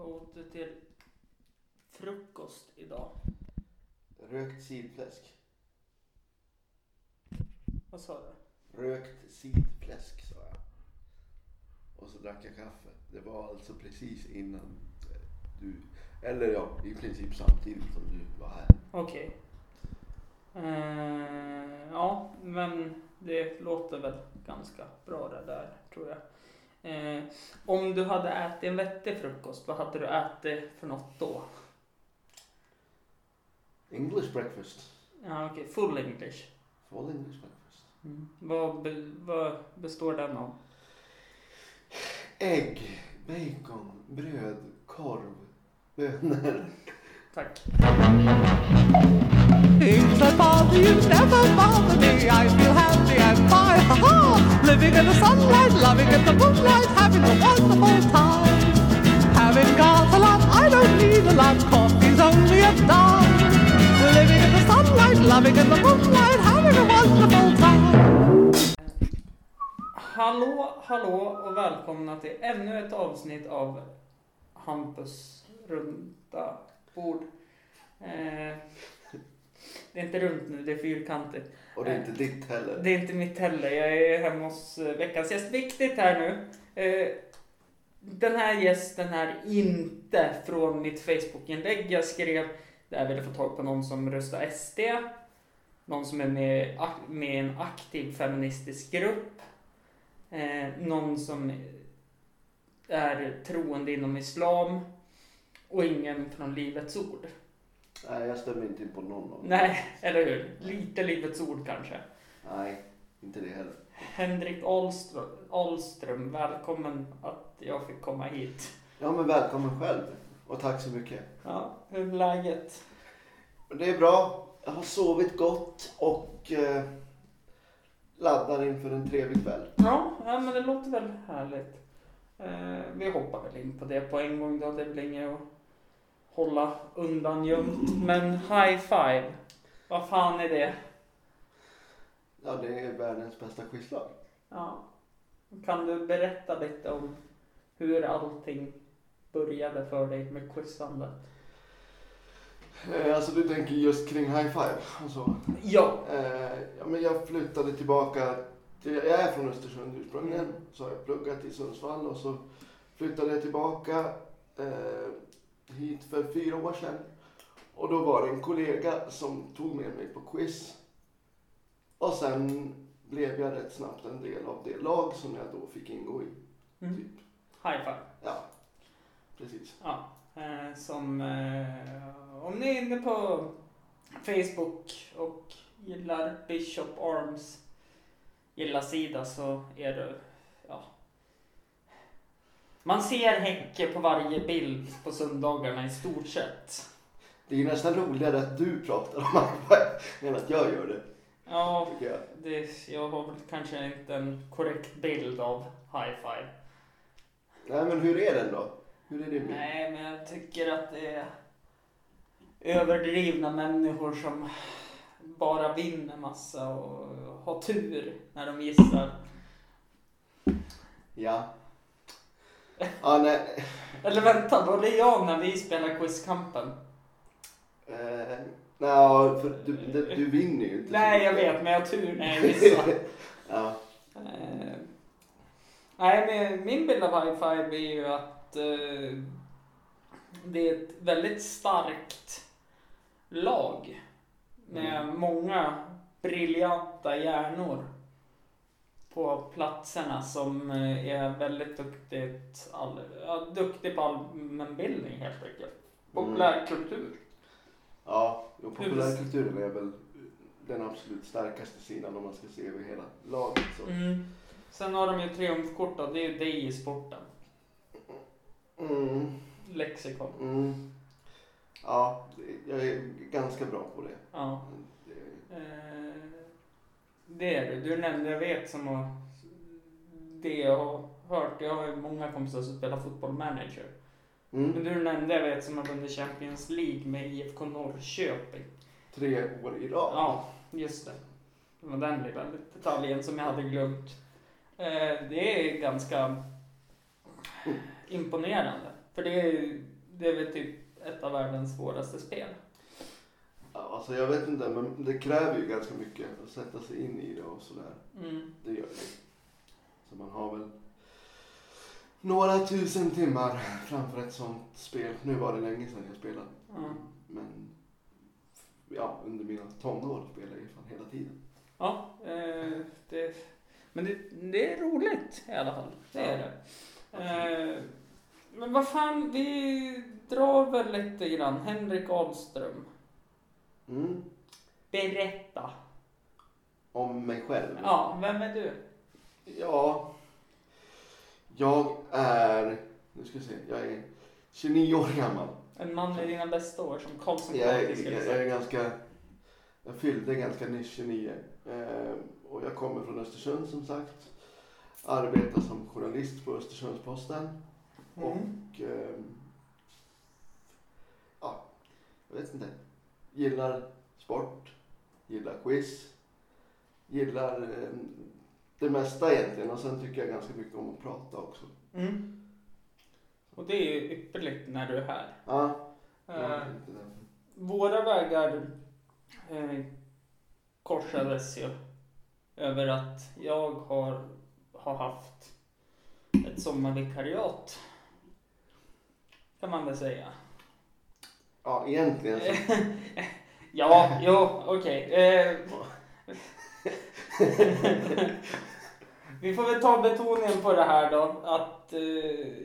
Vad åt du till frukost idag? Rökt sidfläsk. Vad sa du? Rökt sidfläsk sa jag. Och så drack jag kaffe. Det var alltså precis innan eh, du, eller ja, i princip samtidigt som du var här. Okej. Eh, ja, men det låter väl ganska bra det där, tror jag. Eh, om du hade ätit en vettig frukost, vad hade du ätit för något då? English breakfast. Ja, okej. Full English. Full English breakfast. Mm. Vad, be, vad består den av? Ägg, bacon, bröd, korv, bönor. Tack. Things that bother you never bother me. I feel happy and fine. Ha ha! Living in the sunlight, loving in the moonlight, having a wonderful time. Having got a lot, I don't need a lot. Coffee's only a dime. Living in the sunlight, loving in the moonlight, having a wonderful time. Hallå, hallå och välkomna till ännu ett avsnitt av Hampus runda bord. Eh, det är inte runt nu, det är fyrkantigt. Och det är inte ditt heller. Det är inte mitt heller. Jag är hemma hos eh, veckans gäst. Viktigt här nu. Eh, den här gästen är inte från mitt Facebook-inlägg. Jag skrev där jag ville få tag på någon som röstar SD. Någon som är med, med i en aktiv feministisk grupp. Eh, någon som är troende inom islam. Och ingen från Livets Ord. Nej, jag stämmer inte in på någon av dem. Nej, eller hur? Lite Livets Ord kanske. Nej, inte det heller. Henrik Ahlström, Ahlström, välkommen att jag fick komma hit. Ja, men välkommen själv. Och tack så mycket. Ja, hur är läget? Det är bra. Jag har sovit gott och eh, laddar inför en trevlig kväll. Ja, ja men det låter väl härligt. Eh, vi hoppar väl in på det på en gång då. Det blir inget att hålla undan gömt. Men high five, vad fan är det? Ja, det är världens bästa quizlag. Ja. Kan du berätta lite om hur allting började för dig med quizandet? Eh, alltså du tänker just kring high five och så. Ja. Eh, ja, men jag flyttade tillbaka. Till, jag är från Östersund ursprungligen. Mm. Så har jag pluggat i Sundsvall och så flyttade jag tillbaka eh, hit för fyra år sedan. Och då var det en kollega som tog med mig på quiz. Och sen blev jag rätt snabbt en del av det lag som jag då fick ingå i. Mm. Typ. High five. Ja, precis. Ja, eh, som eh, om ni är inne på Facebook och gillar Bishop Arms gilla sida så är ja. Man ser Henke på varje bild på söndagarna i stort sett. Det är ju nästan roligare att du pratar om five än att jag gör det. Ja, jag. det, jag har väl kanske inte en korrekt bild av high five. Nej men hur är den då? Hur är det med? Nej, men jag tycker att det är överdrivna människor som bara vinner massa och har tur när de gissar. Ja. Ja, nej. Eller vänta, var det jag när vi spelade Quizkampen? Eh, nej, för du, du, du vinner ju inte. Nej, jag vet, men jag har tur när jag gissar. ja. Eh, nej, men min bild av high five är ju att eh, det är ett väldigt starkt lag med många briljanta hjärnor på platserna som eh, är väldigt duktigt, all, ja, duktig på allmänbildning helt enkelt. Populärkultur. Ja, och populärkulturen är väl den absolut starkaste sidan om man ska se över hela laget. Så. Mm. Sen har de ju triumfkort då, det är ju dig i sporten. Mm, Lexikon. mm. Ja, jag är ganska bra på det. Ja. det Eh, det är du. Du nämnde, jag vet som har det jag har hört. Jag har ju många kompisar som spelar fotboll manager. Men mm. du nämnde, jag vet, som har vunnit Champions League med IFK Norrköping. Tre år i rad. Ja, just det. Det var den lilla detaljen som jag hade glömt. Eh, det är ganska imponerande. För det är, det är väl typ ett av världens svåraste spel. Alltså jag vet inte, men det kräver ju ganska mycket att sätta sig in i det och sådär. Mm. Det gör det. Så man har väl några tusen timmar framför ett sånt spel. Nu var det länge sedan jag spelade. Ja. Men ja, under mina tonår spelade jag fan hela tiden. Ja, eh, det, men det, det är roligt i alla fall. Det är det. Eh, men vad fan, vi drar väl lite grann. Henrik Ahlström. Mm. Berätta. Om mig själv. Ja, vem är du? Ja. Jag är, nu ska vi se, jag är 29 år gammal. En man i dina bästa år som Karlsson Jag är, jag säga. är ganska, jag fyllde ganska nyss 29. Eh, och jag kommer från Östersund som sagt. Arbetar som journalist på Östersundsposten. Mm. Och ehm, ja, jag vet inte. Gillar sport, gillar quiz, gillar ehm, det mesta egentligen. Och sen tycker jag ganska mycket om att prata också. Mm. Och det är ju ypperligt när du är här. Ja, Eh. Våra vägar eh, korsades ju över att jag har, har haft ett sommarvikariat. Kan man väl säga. Ja, egentligen så. Ja, jo, okej. Eh, Vi får väl ta betoningen på det här då. Att eh,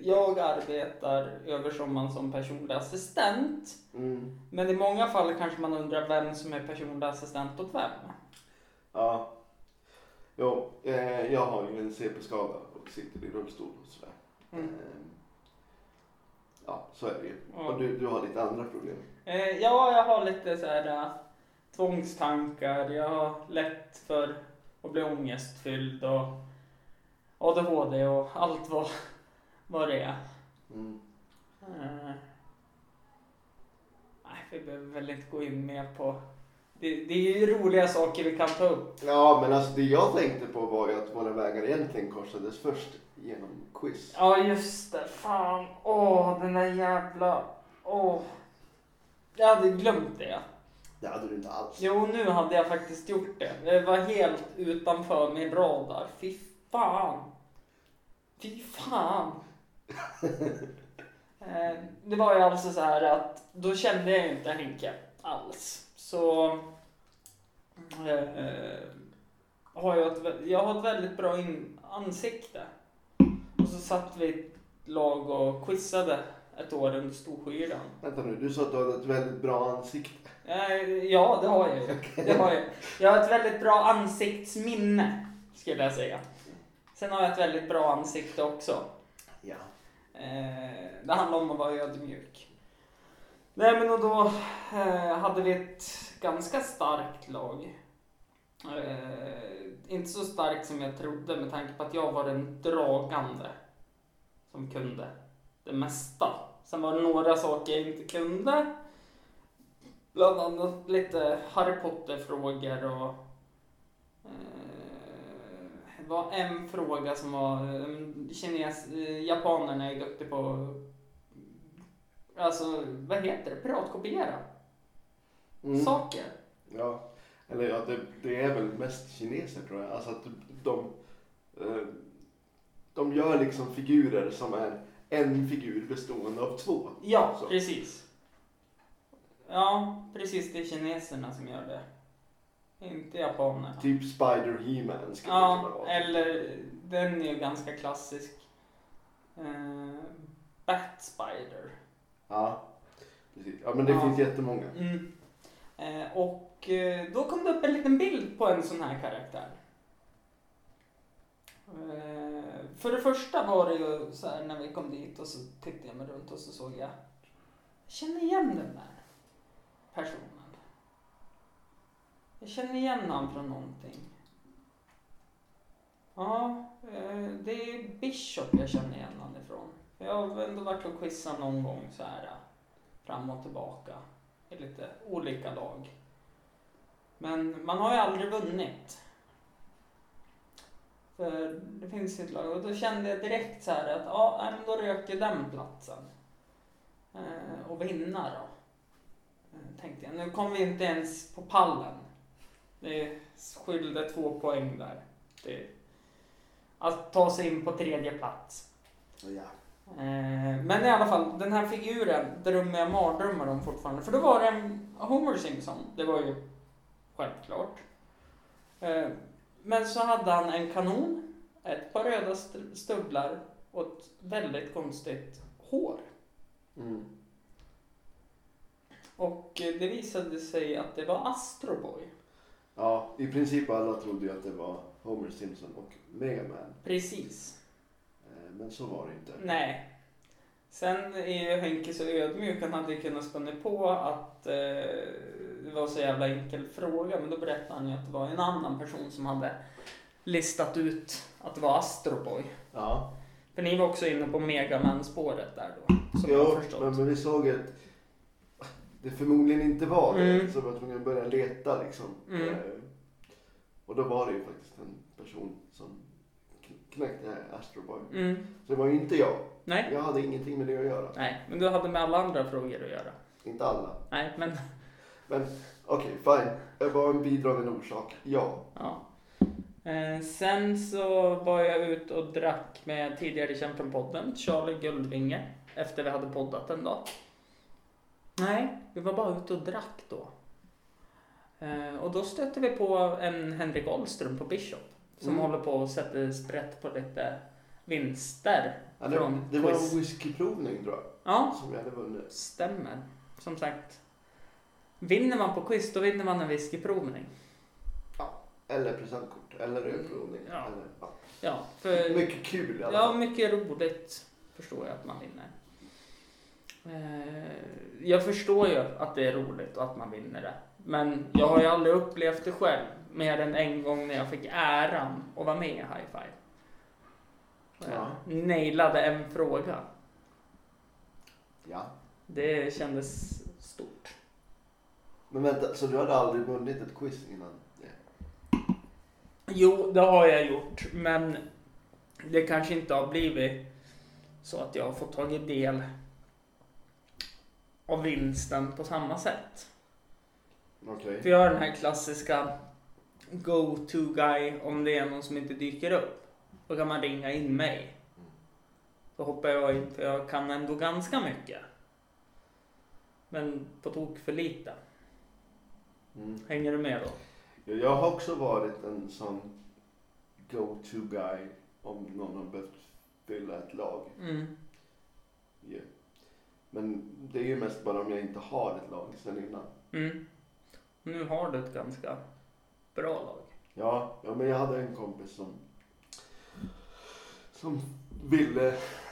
jag arbetar över sommaren som personlig assistent. Mm. Men i många fall kanske man undrar vem som är personlig assistent åt vem. Ja. Jo, eh, jag har ju en CP-skada och sitter i rullstol och sådär. Mm. Eh, ja, så är det ju. Ja. Och du, du har lite andra problem. Eh, ja, jag har lite så här äh, tvångstankar. Jag har lätt för att bli ångestfylld och ADHD och allt vad, vad det är. Mm. Eh, nej, vi behöver väl inte gå in mer på... Det, det är ju roliga saker vi kan ta upp. Ja, men alltså det jag tänkte på var ju att våra vägar egentligen korsades först genom quiz. Ja, just det. Fan. Åh, den där jävla... Åh. Jag hade glömt det. Det hade du inte alls. Jo, nu hade jag faktiskt gjort det. Det var helt utanför min radar. Fy fan. Fy fan. Eh, det var ju alltså så här att då kände jag ju inte Henke alls. Så eh, har jag, ett, jag har ett väldigt bra in, ansikte. Och så satt vi ett lag och quizade ett år under Storskyran. Vänta nu, du sa att du hade ett väldigt bra ansikte. Eh, Ja, det har jag ju. Det har jag. jag har ett väldigt bra ansiktsminne, skulle jag säga. Sen har jag ett väldigt bra ansikte också. Ja. Eh, Det handlar om att vara ödmjuk. Nej, men och då eh, hade vi ett ganska starkt lag. Eh, inte så starkt som jag trodde med tanke på att jag var den dragande som kunde det mesta. Sen var det några saker jag inte kunde. Bland annat lite Harry Potter-frågor och eh, det var en fråga som var eh, kines, eh, japanerna är duktiga på alltså vad heter det, piratkopiera Mm. saker. Ja. Eller ja, det, det är väl mest kineser tror jag. Alltså att de, eh, de gör liksom figurer som är en figur bestående av två. Ja, Så. precis. Ja, precis det är kineserna som gör det. Inte japanerna. Typ Spider He-Man skulle det Ja, vara. eller den är ju ganska klassisk. Eh, Bat Spider. Ja, precis. Ja, men det Ja. finns jättemånga. Mm. Eh, och eh, då kom det upp en liten bild på en sån här karaktär. Eh, för det första var det ju så här när vi kom dit och så tittade jag mig runt och så såg jag, jag känner igen den där personen. Jag känner igen han från någonting. Ja, det är Bishop jag känner igen han ifrån. Jag har ändå varit och quizat någon gång så här fram och tillbaka i lite olika lag. Men man har ju aldrig vunnit. För det finns ju ett lag och då kände jag direkt så här att ja, men då röker den platsen. eh, och vinna då. Eh, tänkte jag. Nu kom vi inte ens på pallen. Det skilde två poäng där. Det, att ta sig in på tredje plats. Ja. Eh, men i alla fall, den här figuren drömmer jag mardrömmar om fortfarande. För då var det en Homer Simpson. Det var ju självklart. Eh, men så hade han en kanon, ett par röda st- stövlar och ett väldigt konstigt hår. Mm. Och eh, det visade sig att det var Astro Boy. ja, i princip alla trodde ju att det var Homer Simpson och Megaman. Precis. Men så var det inte. Nej. Sen är ju Henke så ödmjuk, han hade ju kunnat spänna på att eh, det var så jävla enkel fråga, men då berättade han ju att det var en annan person som hade listat ut att det var Astroboy. Ja, För ni var också inne på Megaman-spåret där då, som jag jo, förstått. men, men vi såg att det förmodligen inte var det. Mm. Så vi var tvungna att börja leta liksom. Mm. Eh, Och då var det ju faktiskt en person som knäckte Astro Boy. Mm. Så det var ju inte jag. Nej. Jag hade ingenting med det att göra. Nej, men du hade med alla andra frågor att göra. Inte alla. Nej, men Men okej, fine. Jag var en bidragande orsak. Ja. ja. Eh, sen så var jag ute och drack med tidigare Kämpen-podden, Charlie Guldvinge, efter vi hade poddat en dag. Nej, vi var bara ute och drack då. Eh, och då stötte vi på en Henrik Ahlström på Bishop som Mm. håller på att sätta sprätt på lite vinster. ja det, Från det var quiz. en whiskyprovning tror jag. Ja, Som vi hade vunnit. stämmer. Som sagt, vinner man på quiz då vinner man en whiskyprovning. Eller presentkort. Eller ölprovning. Ja. Eller, ja. Ja, för... Mycket kul i alla Ja, fall. mycket roligt förstår jag att man vinner. Eh, Jag förstår ju att det är roligt och att man vinner det. Men jag har ju aldrig upplevt det själv. Mer än en gång när jag fick äran att vara med i High Five. Och Ja. Jag nailade en fråga. Ja. Det kändes stort. Men vänta, så du hade aldrig vunnit ett quiz innan det? Jo, det har jag gjort. Men det kanske inte har blivit så att jag har fått tagit del av vinsten på samma sätt. Okej. För jag har den här klassiska go-to guy om det är någon som inte dyker upp. Då kan man ringa in mig. Då hoppar jag in för jag kan ändå ganska mycket. Men på tok för lite. Mm. Hänger du med då? Ja, Jag har också varit en sån go-to guy om någon har behövt fylla ett lag. Mm. Ja. Men det är ju mest bara om jag inte har ett lag sen innan. Mm. Nu har du ett ganska bra lag. Ja, ja men jag hade en kompis som som ville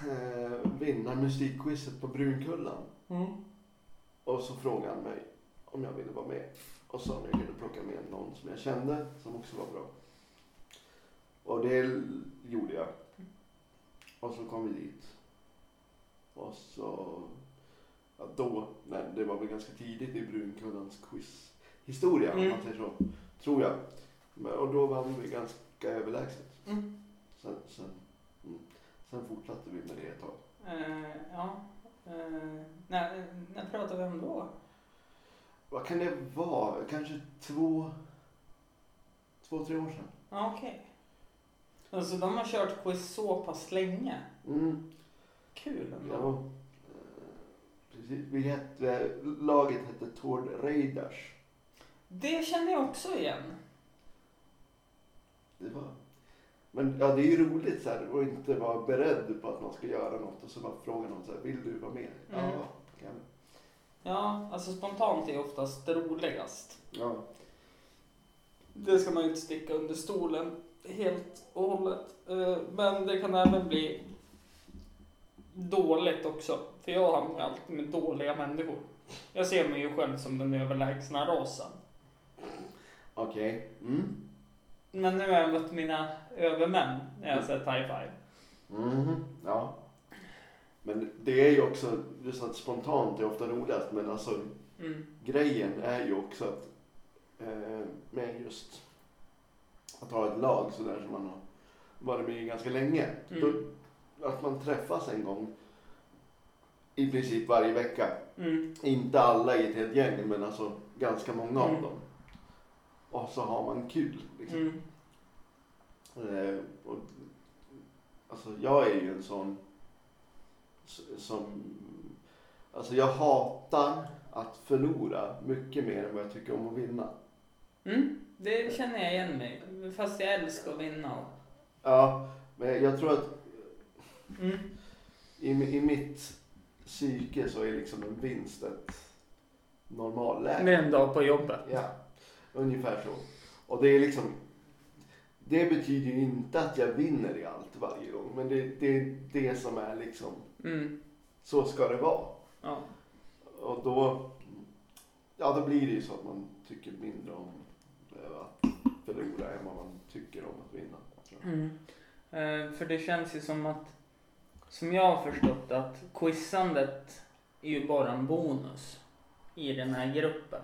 eh, vinna musikquizet på Brunkullan. Och så frågade han mig om jag ville vara med. Och sa om jag kunde plocka med någon som jag kände som också var bra. Och det gjorde jag. Och så kom vi dit. Och så, ja då, nej, det var väl ganska tidigt i Brunkullans quizhistoria om Mm. man säger så. Tror jag. Och då vann vi ganska överlägset. Mm. Sen, sen, mm. sen fortsatte vi med det ett tag. Eh, ja. Eh, när, när pratar vi om då? Vad kan det vara? Kanske två, två tre år sedan. Okej. Alltså de har kört quiz så pass länge. Mm. Kul ändå. Ja. Eh, Precis. Vi hette, laget hette Tord Raiders. Det känner jag också igen. Det var... Men ja, det är ju roligt så här att inte vara beredd på att man ska göra något och så bara fråga någon så här, vill du vara med? Mm. Ja, kan. Ja, alltså spontant är oftast roligast. ja. Det ska man ju inte sticka under stolen helt och hållet. Eh, Men det kan även bli dåligt också. För jag hamnar alltid med dåliga människor. Jag ser mig ju själv som den överlägsna rasen. Okej. Mm. Men nu har jag mött mina övermän när jag har sett high five. Mhm. Ja. Men det är ju också, du sa att spontant är ofta roligast, men alltså Mm. grejen är ju också att eh, med just att ha ett lag sådär som man har varit med i ganska länge. Mm. Då, att man träffas en gång i princip varje vecka. Mm. Inte alla i ett helt gäng men alltså ganska många av Mm. dem. Och så har man kul. Liksom. Mm. Eh, och, alltså jag är ju en sån som, alltså jag hatar att förlora mycket mer än vad jag tycker om att vinna. Mm. Det känner jag igen mig Fast jag älskar att vinna. Ja, men jag tror att Mm. i, i mitt psyke så är liksom en vinst ett normalläge. Är en dag på jobbet. Ja, ungefär så. Och det är liksom, det betyder ju inte att jag vinner i allt varje gång, men det, det är det som är liksom, Mm. så ska det vara. Ja. Och då, ja då blir det ju så att man tycker mindre om att förlora än vad man tycker om att vinna. Mm. Eh, för det känns ju som att, som jag har förstått att quizandet är ju bara en bonus i den här gruppen.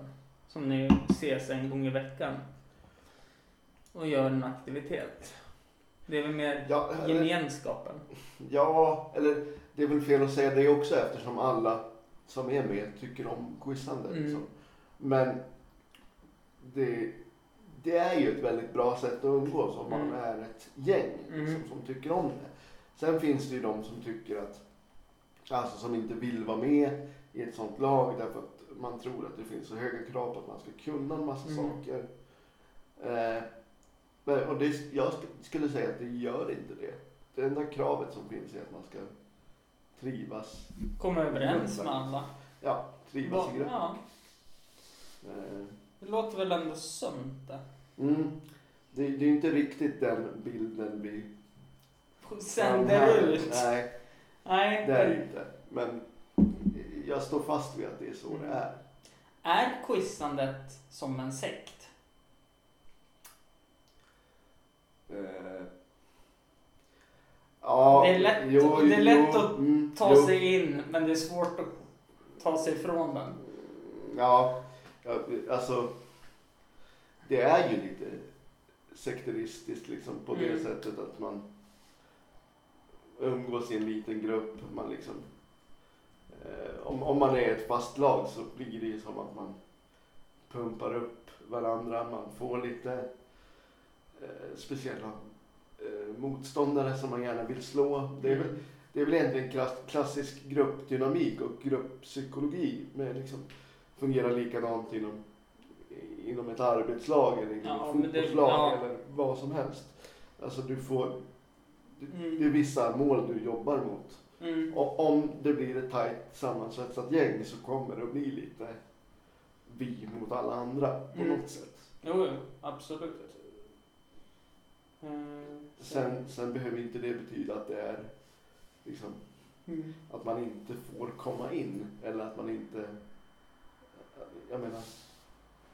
Som ni ses en gång i veckan. Och gör en aktivitet. Det är väl mer Ja, eller, gemenskapen. ja, eller det är väl fel att säga det också eftersom alla som är med tycker om quizande. Mm. Liksom. Men det, det är ju ett väldigt bra sätt att umgås om man Mm. är ett gäng liksom, Mm. som tycker om det. Sen finns det ju de som tycker att, alltså som inte vill vara med i ett sånt lag därför att man tror att det finns så höga krav på att man ska kunna en massa Mm. saker. Eh, men, och det, jag sk- skulle säga att det gör inte det. Det enda kravet som finns är att man ska trivas, Komma överens med alla. ja, trivas i gruppen. Ja, Eh, det låter väl ändå sunt det. Mm. Det, det är inte riktigt den bilden vi Sänder ut. Nej, Nej. det är det inte. Men jag står fast vid att det är så Mm. det är. Är quizandet som en sekt? Eh, ja, Det är lätt- det är lätt att mm, Ta jo. sig in, men det är svårt att ta sig ifrån den. Ja, ja, alltså. Det är ju lite sekteristiskt liksom på det Mm. sättet att man umgås i en liten grupp. Man liksom, om, om man är ett fast lag så blir det ju som att man pumpar upp varandra. Man får lite eh, speciella eh, motståndare som man gärna vill slå. Det är väl, det är väl egentligen klass, klassisk gruppdynamik och grupppsykologi. Med liksom, fungerar likadant inom, inom ett arbetslag eller inom Ja, ett fotbollslag ja. eller vad som helst. Alltså du får, det, Mm. det är vissa mål du jobbar mot. Mm. Och om det blir ett tajt sammansvetsat gäng så kommer det att bli lite vi mot alla andra på Mm. något sätt. Jo, jo, absolut. Mm. Sen, sen behöver inte det betyda att det är liksom, Mm. att man inte får komma in eller att man inte... Jag menar,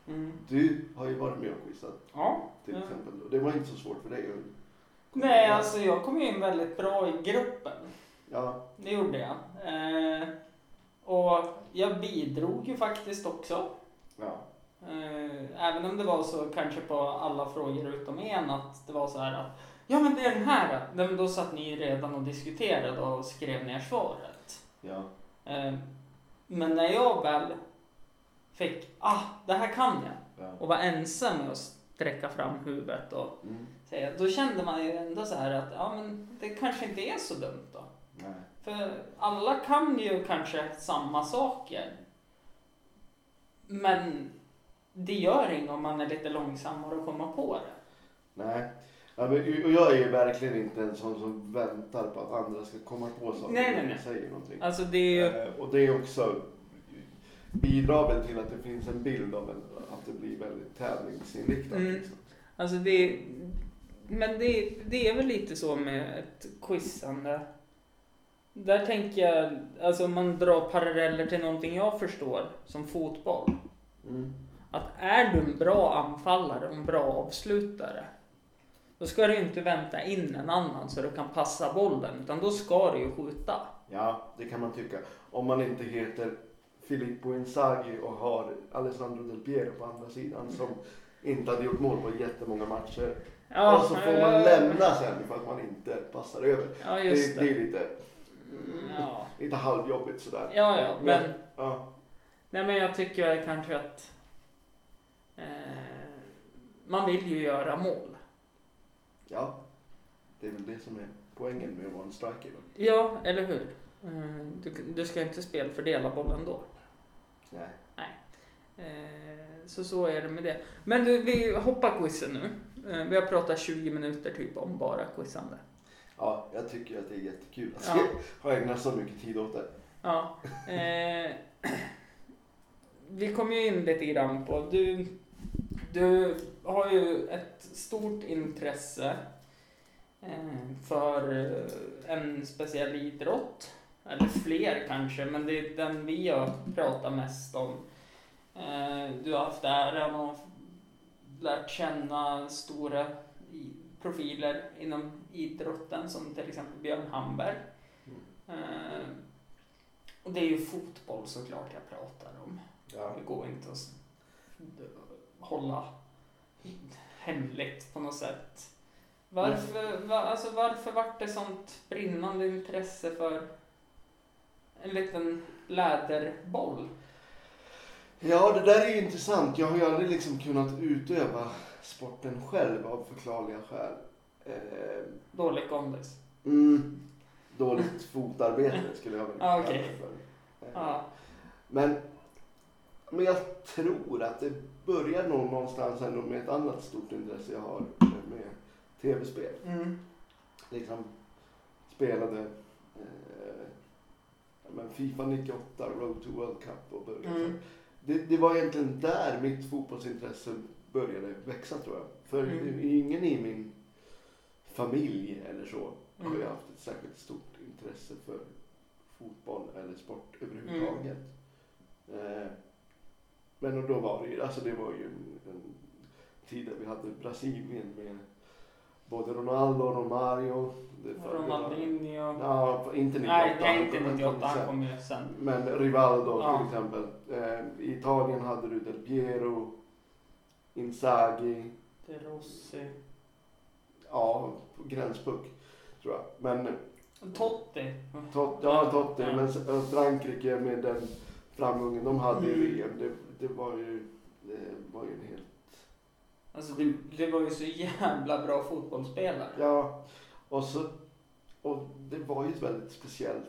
Mm. du har ju varit med och quizat Ja. till exempel och det var inte så svårt för dig att Nej, alltså jag kom ju in väldigt bra i gruppen. Ja, Det gjorde jag. Eh, och jag bidrog ju faktiskt också. ja, Eh, även om det var så kanske på alla frågor utom en att det var så här att Ja men det är den här. Nej, men då satt ni redan och diskuterade och skrev ner svaret. ja. Eh, men när jag väl fick, ah det här kan jag. ja. Och var ensam med att sträcka fram huvudet och Mm, säga. Då kände man ju ändå så här att ja men det kanske inte är så dumt då. Nej. För alla kan ju kanske samma saker. Men det gör inget om man är lite långsammare att komma på det. nej. Ja, men, och jag är ju verkligen inte en sån som väntar på att andra ska komma på saker Nej, nej, nej. säger någonting. Alltså det är ju... Eh, och det är också bidrar väl till att det finns en bild av en, att det blir väldigt tävlingsinriktat. Mm. Liksom. Alltså det, men det, det är väl lite så med ett quizande. Där tänker jag, alltså om man drar paralleller till någonting jag förstår, som fotboll. Mm. Att är du en bra anfallare och en bra avslutare, då ska du inte vänta in en annan så du kan passa bollen, utan då ska du ju skjuta. Ja, det kan man tycka. Om man inte heter Filippo Inzaghi och har Alessandro Del Piero på andra sidan som inte hade gjort mål på jättemånga matcher. och så får man eh, lämna sen för att man inte passar över. Ja, Det, det det. är lite... Ja, lite halvjobbigt sådär. ja, ja men... Ja. Nej men jag tycker kanske att eh, man vill ju göra mål. ja, det är väl det som är poängen med att vara en striker. Ja, eller hur? Eh, du, du ska inte spelfördela bollen då. Nej. Eh, så så är det med det. Men du, vi hoppar quizen nu. Eh, vi har pratat 20 minuter typ om bara quizande. Ja, jag tycker att det är jättekul att Ja. ha ägnat så mycket tid åt det. Ja. Eh, vi kom ju in lite grann på, du, du har ju ett stort intresse eh, för eh, en speciell idrott. Eller fler kanske, men det är den vi har pratat mest om. Eh, du har haft äran att lärt känna stora profiler inom idrotten som till exempel Björn Hamberg. Eh, och det är ju fotboll såklart jag pratar om. Ja. Det går inte att hålla hemligt på något sätt. Varför, va, alltså varför vart det sånt brinnande intresse för en liten läderboll? ja, det där är ju intressant. Jag har ju aldrig liksom kunnat utöva sporten själv av förklarliga skäl. Eh, Dålig kondis. mm, dåligt fotarbete skulle jag väl Ja, okej. det för. Eh, Ja. Men, men jag tror att det börjar nog någonstans ändå med ett annat stort intresse jag har eh, med tv-spel. Mm. Liksom spelade eh, men Fifa 98, Road to World Cup och började. Mm. Det, det var egentligen där mitt fotbollsintresse började växa tror jag. För Mm. ingen i min familj eller så har ju Mm. haft ett särskilt stort intresse för fotboll eller sport överhuvudtaget. Mm. Eh, men då var det ju, alltså det var ju en, en tid där vi hade Brasilien med både Ronaldo och Romario. Ronaldinho. Ja, inte 98. Nej, är inte han kom 98, han sen. kom ju sen. Men Rivaldo Ja. till exempel. Eh, I Italien hade du Del Piero, Inzaghi, De Rossi. Ja, gränspuck tror jag. Men Totti. Tot, ja, Totti, Ja. men Frankrike med den framgången de hade i Mm. VM, det, det var ju det var ju en helt... Alltså det, det var ju så jävla bra fotbollsspelare. Ja, och så... Och det var ju ett väldigt speciellt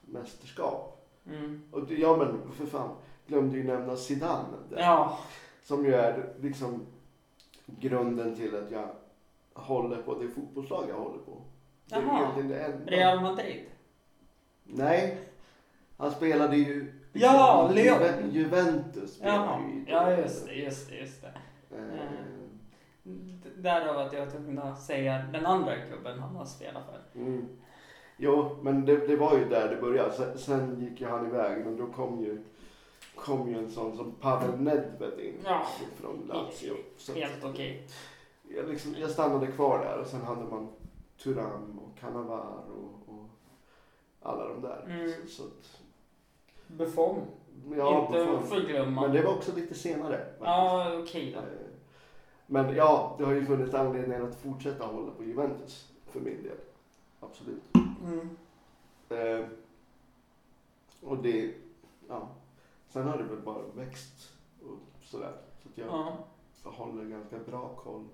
mästerskap. Mm. Och ja men för fan, glömde ju nämna Zidane. där. Ja. Som ju är liksom grunden till att jag håller på det fotbollslag jag håller på. Det är Jaha. egentligen det enda. Real Madrid. Nej, han spelade ju Ja, i Leon. Juve- Juventus. spelade Jaha. ju i- Ja, just det, just det, just det. Eh, D- Därav att jag kunde säga den andra klubben han har spelat för. Mm. Jo, men det, det var ju där det började. Sen, sen gick ju han iväg, men då kom ju, kom ju en sån som Pavel Nedved in Ja. från Lazio. Så att Helt okej. Jag, liksom, jag stannade kvar där och sen hade man Turam och Cannavaro och, och alla de där. Mm. Så, så att, Buffon. ja, Inte Buffon. förglömma. Men det var också lite senare. faktiskt. Ja, okej då. Eh, Men ja, det har ju funnits anledning att fortsätta hålla på Juventus för min del. Absolut. Mm. Eh, och det, ja. Sen har det väl bara växt och sådär. Så att jag, Ja. jag håller ganska bra koll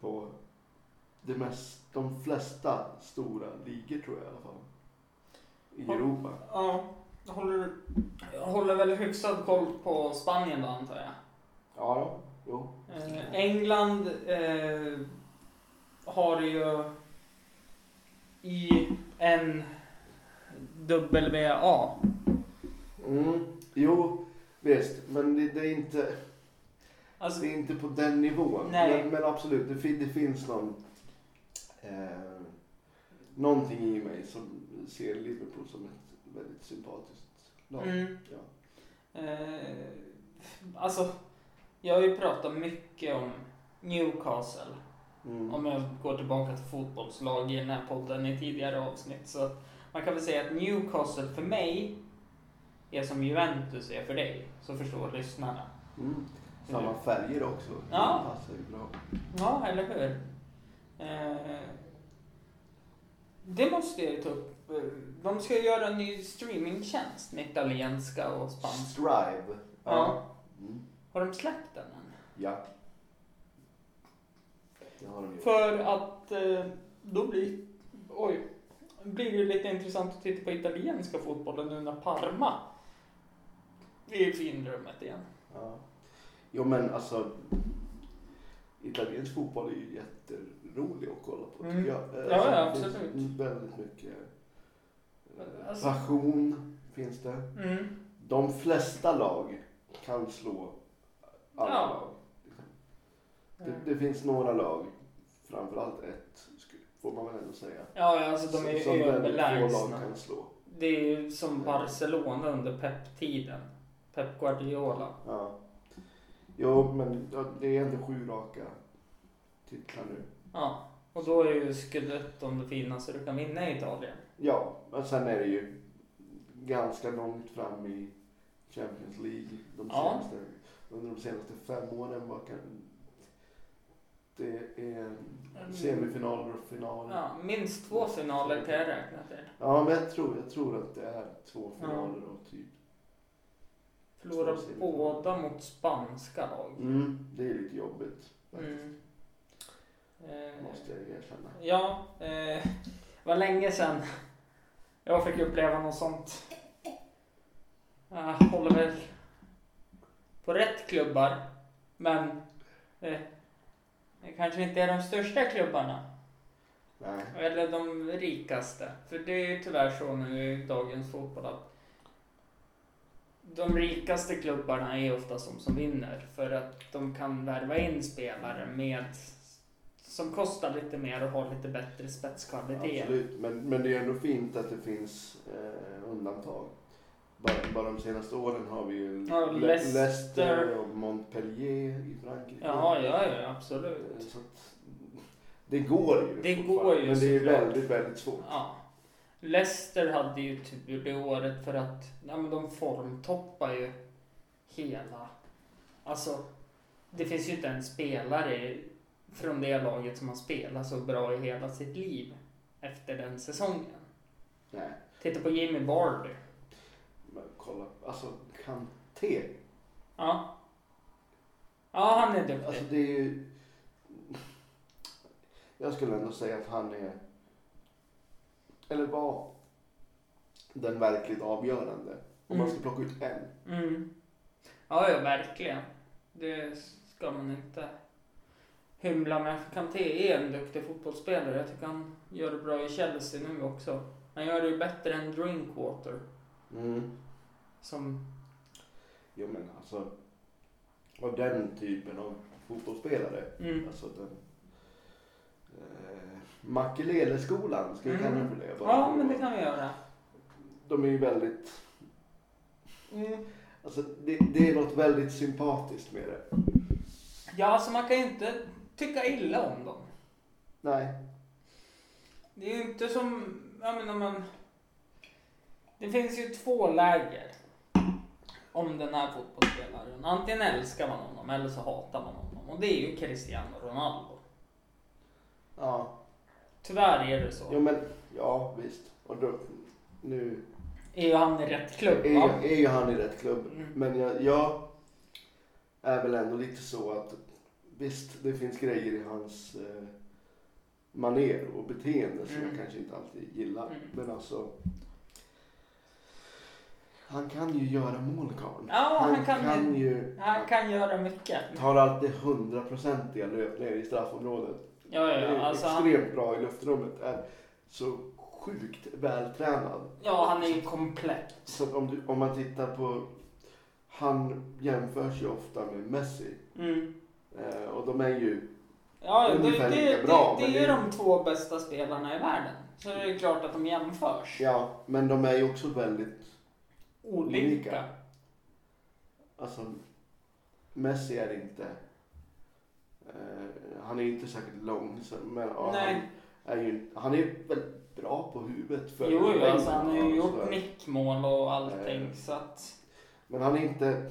på det mest, de flesta stora ligor tror jag i alla fall. I Ja. Europa. ja. Håller, håller väl hyfsad koll på Spanien då antar jag. Ja, jo. Eh, England eh, har ju i en WA. Mm, jo, visst. Men det, det är inte... Alltså, Det är inte på den nivån. Men, men absolut, det, det finns någon... Eh, någonting i mig som ser Liverpool som ett väldigt sympatiskt lag. mm, Ja. eh, alltså, jag har ju pratat mycket om Newcastle. Mm. Om jag går tillbaka till fotbollslag i den här podden i tidigare avsnitt. Så man kan väl säga att Newcastle för mig är som Juventus är för dig. Så förstår lyssnarna. Mm. Samma färger också. Ja. Det passar ju bra. Ja, eller hur? Eh, det måste jag ju ta upp De ska göra en ny streamingtjänst med italienska och spanska. Strive. Ja. Mm. Har de släppt den än? Ja. Det har de gjort. För att eh, då blir, oj, blir det lite intressant att titta på italienska fotbollen nu när Parma är i finrummet igen. Ja. Jo men alltså. Italiensk fotboll är ju jätterolig att kolla på Mm. tycker jag. Eh, Ja, ja, absolut. Väldigt mycket eh, Alltså- passion finns det. Mm. De flesta lag kan slå alla Ja. lag. Det, det finns några lag, framförallt ett, får man väl ändå säga. Ja, alltså de är ju överlägsna. Det är ju som Barcelona under Pep-tiden. Pep Guardiola. Ja. Jo, men ja, det är ändå sju raka titlar nu. Ja, och då är ju Scudetton det finaste du kan vinna i Italien. Ja, men sen är det ju ganska långt fram i Champions League de Ja. senaste, under de senaste fem åren. Vad kan, det är semifinaler och final. Ja, minst två finaler kan jag räkna till. Ja, men jag tror, jag tror att det är två finaler och typ. Förlorar semifinaler. båda mot spanska lag. Mm, det är lite jobbigt. Mm. Eh, Måste jag erkänna. Ja, eh, det var länge sedan jag fick uppleva något sånt. Jag håller väl på rätt klubbar, men eh, det kanske inte är de största klubbarna. Nej. Eller de rikaste. För det är ju tyvärr så nu i dagens fotboll att de rikaste klubbarna är ofta de som vinner. För att de kan värva in spelare med som kostar lite mer och har lite bättre spetskvalitet. Absolut, men, men det är ändå fint att det finns eh, undantag. Bara, bara de senaste åren har vi ju Ja, Le- Leicester. Leicester och Montpellier i Frankrike. Ja, ja, ja, absolut. Så det går ju. Det går ju Men det är väldigt, väldigt svårt. Ja. Leicester hade ju tur det året för att ja, men de formtoppar ju hela... Alltså, det finns ju inte en spelare från det laget som har spelat så bra i hela sitt liv efter den säsongen. Nej, Titta på Jimmy Vardy. men kolla. Alltså, Kanté. Ja. Ja, han är duktig. Alltså det är ju... Jag skulle ändå säga att han är... Eller var den verkligt avgörande. Om man Mm. ska plocka ut en. Mm. Ja, ja, verkligen. Det ska man inte hymla med. Kanté är en duktig fotbollsspelare. Jag tycker han gör det bra i Chelsea nu också. Han gör det ju bättre än Drinkwater. Mm. Som, Jo men alltså. Av den typen av fotbollsspelare. mm. Alltså den. Eh, Makelele-skolan, ska vi Mm. kalla det för det? Ja, men det kan vi göra. De är ju väldigt, Mm. alltså det, det är något väldigt sympatiskt med det. Ja, alltså man kan ju inte tycka illa om dem. Nej. Det är ju inte som, jag menar man... Det finns ju två läger om den här fotbollsspelaren. Antingen älskar man honom eller så hatar man honom. Och det är ju Cristiano Ronaldo. Ja. Tyvärr är det så. Jo men, ja visst. Och då, nu Är ju han i rätt klubb är, va? är ju han i rätt klubb. Mm. Men jag, jag är väl ändå lite så att visst, det finns grejer i hans eh, maner och beteende som Mm. jag kanske inte alltid gillar. Mm. Men alltså, han kan ju göra mål karln. Ja, han kan ju- Han kan göra mycket. tar alltid hundraprocentiga löpningar i straffområdet. Ja, ja, är ja. Alltså han, extremt bra i luftrummet. Är så sjukt vältränad. ja, han är ju komplett. Så att om, du, om man tittar på, han jämförs ju ofta med Messi. Mm. Eh, och de är ju, Ja, det, det, Ungefär det, lika bra, det, men det är det- de två bästa spelarna i världen. Så det är klart att de jämförs. ja, men de är ju också väldigt, Olika. Olika. alltså Messi är inte, han är inte särskilt lång, men Nej. han är ju, han är väldigt bra på huvudet. För Jo, jo, alltså han har ju gjort nickmål och allting Eh. så att... Men han är inte...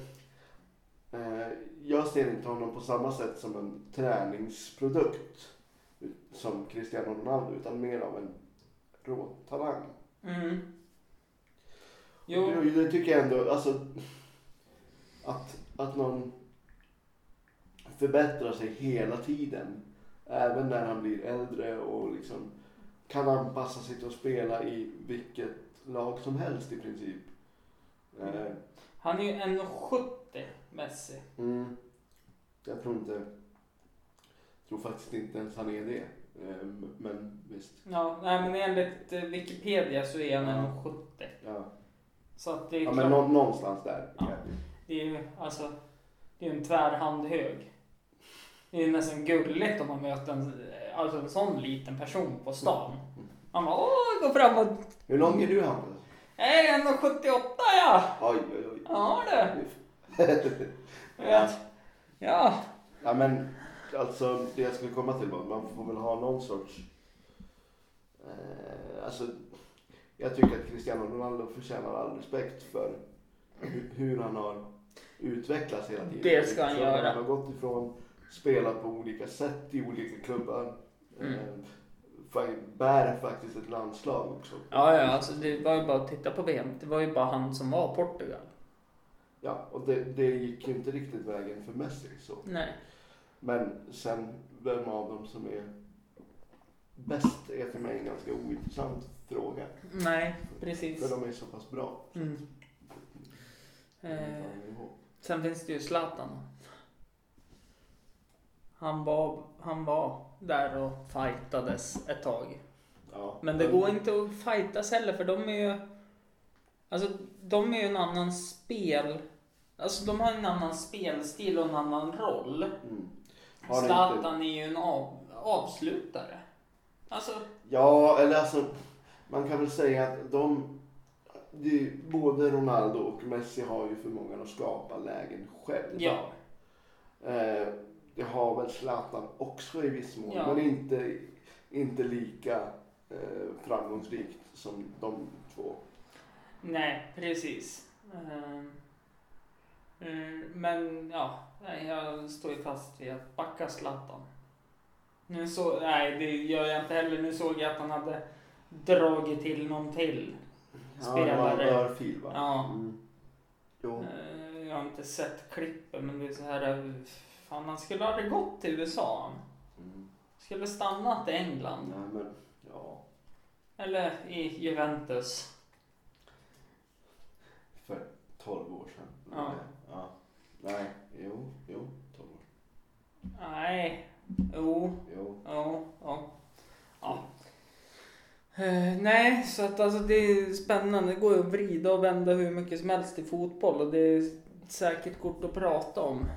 Eh, jag ser inte honom på samma sätt som en träningsprodukt som Cristiano Ronaldo utan mer av en rå talang. Mm. Jo. Jo, det tycker jag ändå, alltså att, att någon förbättrar sig hela tiden. Även när han blir äldre och liksom kan anpassa sig till att spela i vilket lag som helst i princip. Eh, Han är ju 1,70 Messi. mm, jag tror inte, tror faktiskt inte ens han är det. Eh, men visst, Ja, nej men enligt eh, Wikipedia så är han Ja. 1,70. ja. Så att det är ja klart. men nå- någonstans där. Ja. Det är ju alltså, det är en tvärhand hög. Det är nästan gulligt om man möter en, alltså en sån liten person på stan. Man bara åh, gå fram och, Hur lång är du Hampus? hej 1,78 ja! Oj, oj, oj. Ja du. Ja. ja. Ja men alltså det jag skulle komma till var man får väl ha någon sorts... Eh, alltså jag tycker att Cristiano Ronaldo förtjänar all respekt för hur, han har utvecklats hela tiden. Det ska han Så göra. Han har gått ifrån spela på olika sätt i olika klubbar. Mm. Eh, bär faktiskt ett landslag också. Ja, ja, alltså det var ju bara att titta på VM. Det var ju bara han som var Portugal. Ja, och det, det gick ju inte riktigt vägen för Messi. Så. Nej. Men sen vem av dem som är bäst är för mig en ganska ointressant fråga. Nej, precis. För de är så pass bra. Mm. Kommer Eh, sen finns det ju Zlatan. Han var, han var där och fightades ett tag. Ja. Men det går inte att fightas heller för de är ju... Alltså de är ju en annan spel... Alltså de har en annan spelstil och en annan roll. Mm. Det inte- Zlatan är ju en av, avslutare. Alltså, Ja, eller alltså man kan väl säga att de är- både Ronaldo och Messi har ju förmågan att skapa lägen själva. ja. Eh, det har väl Zlatan också i viss mån, Ja. men inte, inte lika eh, framgångsrikt som de två. Nej, precis. Ehm, mm, Men ja, jag står ju fast vid att backa Zlatan. Nu så, nej det gör jag inte heller. Nu såg jag att han hade dragit till någon till. Ja, det var en Spelare. örfil va? Ja. Mm. Jo. Eh, Jag har inte sett klippen men det är så här. Fan han skulle aldrig gått till USA. Mm. Skulle stannat i England. Nej, men, ja. Eller i Juventus. För 12 år sedan. Ja. ja. Nej, jo, jo, 12 år. Nej. Jo. Jo. Ja. Ja. ja. Eh, nej, så att alltså det är spännande. Det går ju att vrida och vända hur mycket som helst i fotboll och det är säkert kort att prata om.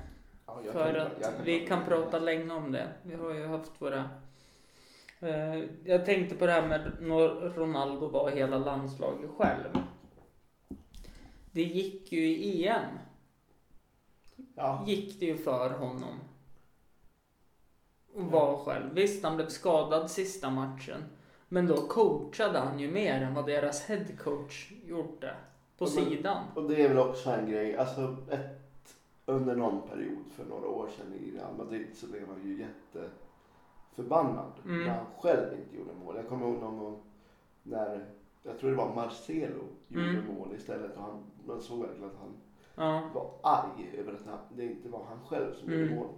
Ja, För kan- att vi kan prata länge om det. Vi har ju haft våra... Eh, jag tänkte på det här med när Ronaldo var hela landslaget själv. Det gick ju i EM. Ja. Gick det ju för honom. Och var själv. Visst, han blev skadad sista matchen. Men då coachade han ju mer än vad deras headcoach gjorde. På men- sidan. Och det är väl också en grej, alltså ett, under någon period för några år sedan i Real Madrid så blev han ju jätteförbannad Mm. när han själv inte gjorde mål. Jag kommer ihåg någon gång när, jag tror det var Marcelo, gjorde Mm. mål istället och han, man såg verkligen att han Ja. var arg över att han, det inte var han själv som Mm. gjorde mål.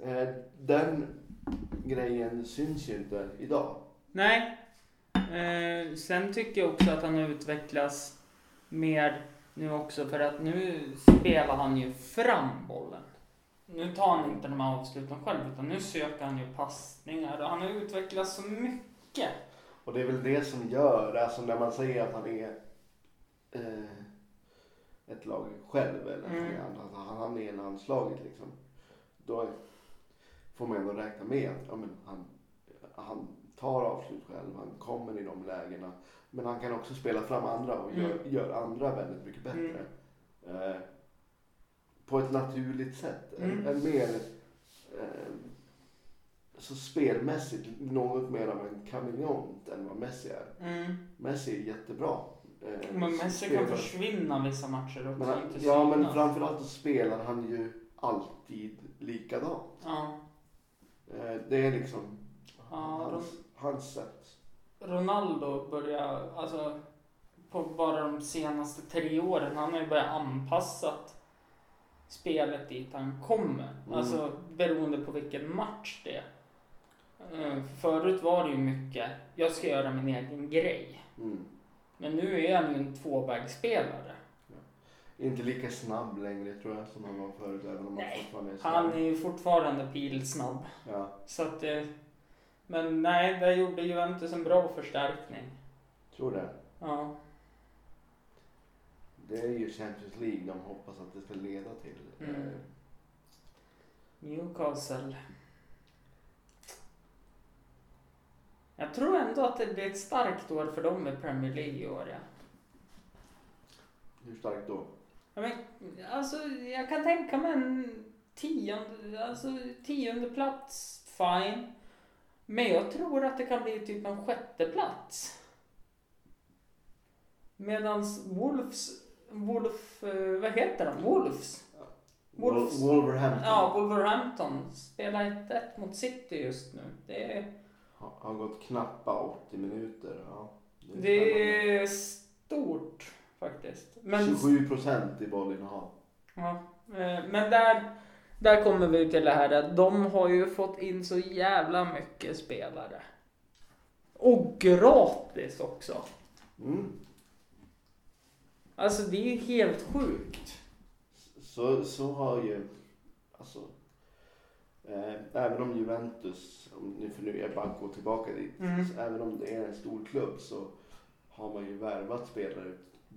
Eh, den grejen syns ju inte idag. Nej. Eh, sen tycker jag också att han utvecklas mer nu också för att nu spelar han ju fram bollen. Nu tar han inte de här avsluten själv utan nu söker han ju passningar och han har utvecklats så mycket. Och det är väl det som gör, alltså när man säger att han är eh, ett lag själv eller Mm. att han, han är landslaget liksom. Då får man ändå räkna med att ja, men han, han tar avslut själv, han kommer i de lägena. Men han kan också spela fram andra och gör, Mm. gör andra väldigt mycket bättre. Eh, på ett naturligt sätt. Mm. en mer eh, så spelmässigt något mer av en kameleont än vad Messi är. Mm. Messi är jättebra. Eh, Men Messi kan spelar- försvinna vissa matcher också. men han, inte Ja men framförallt så spelar han ju alltid likadant. Ja. Eh, det är liksom Ja, hans, hans sätt. Ronaldo börjar, alltså på bara de senaste tre åren. Han har ju börjat anpassat spelet dit han kommer. Mm. Alltså beroende på vilken match det är. Eh, Förut var det ju mycket, jag ska göra min egen grej. Mm. Men nu är han ju en tvåvägsspelare. Inte lika snabb längre tror jag som han var förut. Även om han Nej, är Han är ju fortfarande pilsnabb. Ja, Så att, eh, men nej, där gjorde Juventus en bra förstärkning. tror det. Ja. Det är ju Champions League de hoppas att det ska leda till. Mm. Eh, Newcastle. Jag tror ändå att det blir ett starkt år för dem i Premier League i år. Ja. Hur starkt då? Ja, men, alltså, jag kan tänka mig en tionde, alltså, tionde plats, fine. Men jag tror att det kan bli typ en sjätte plats. Medans Wolves, Wolf, eh, vad heter de? Wolves? Wolves. Wol- Wolverhampton Ja, Wolverhampton spelar 1-1 mot City just nu. Det är, har, gått knappa 80 minuter. Ja, det är det är stort faktiskt. Men, 27 procent i bollinnehav. ja, eh, men där, där kommer vi till det här att de har ju fått in så jävla mycket spelare. Och gratis också. Mm. Alltså det är ju helt sjukt. Så, så har ju, alltså, eh, även om Juventus, om nu, för nu jag bara går tillbaka dit, Mm. även om det är en stor klubb så har man ju värvat spelare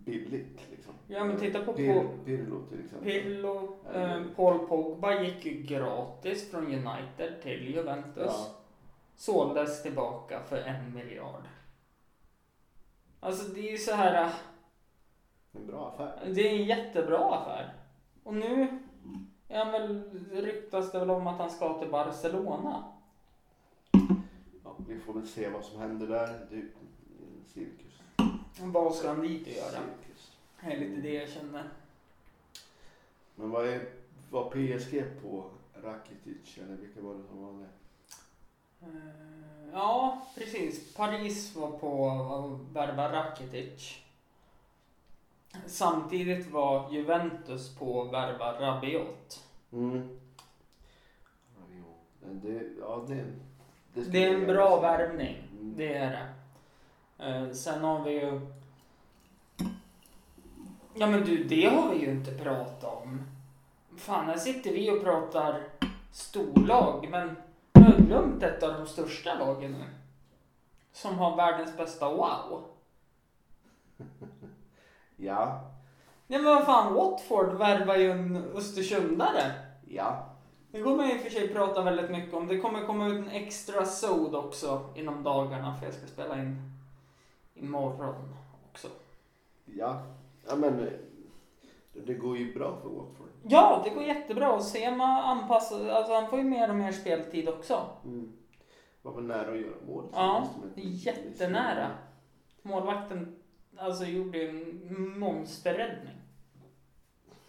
billigt. Liksom. Ja men titta på Pir, Pirlo till exempel. Pirlo, eh, Paul Pogba gick ju gratis från United till Juventus. Ja, såldes tillbaka för en miljard. Alltså det är ju så här, äh, en bra affär. det är en jättebra affär. Och nu är han väl, ryktas det väl om att han ska till Barcelona. Ja, vi får väl se vad som händer där. Det är en cirkus. Vad ska han dit och göra? Det är lite det jag känner. Men vad är var PSG på Rakitic eller vilka var det som var det? Eh, Ja, precis. Paris var på att värva Rakitic. Samtidigt var Juventus på att värva Rabiot. Mm. Det, ja, det, det, skulle Det är en bra värvning. Mm. Det är det. Eh, sen har vi ju... Ja men du, det har vi ju inte pratat om. Fan, här sitter vi och pratar storlag, men jag har glömt ett av de största lagen nu. Som har världens bästa wow. Ja, Nej men vad fan, Watford värvar ju en Östersundare. ja. Det kommer jag i och för sig prata väldigt mycket om. Det kommer komma ut en extra sod också inom dagarna för jag ska spela in imorgon också. Ja, ja men det, går ju bra för Watford. Ja, det går jättebra. Och Sema anpassar, alltså han får ju mer och mer speltid också. Mm. Var väl nära att göra mål. Ja, jättenära. Målvakten alltså gjorde en monsterräddning.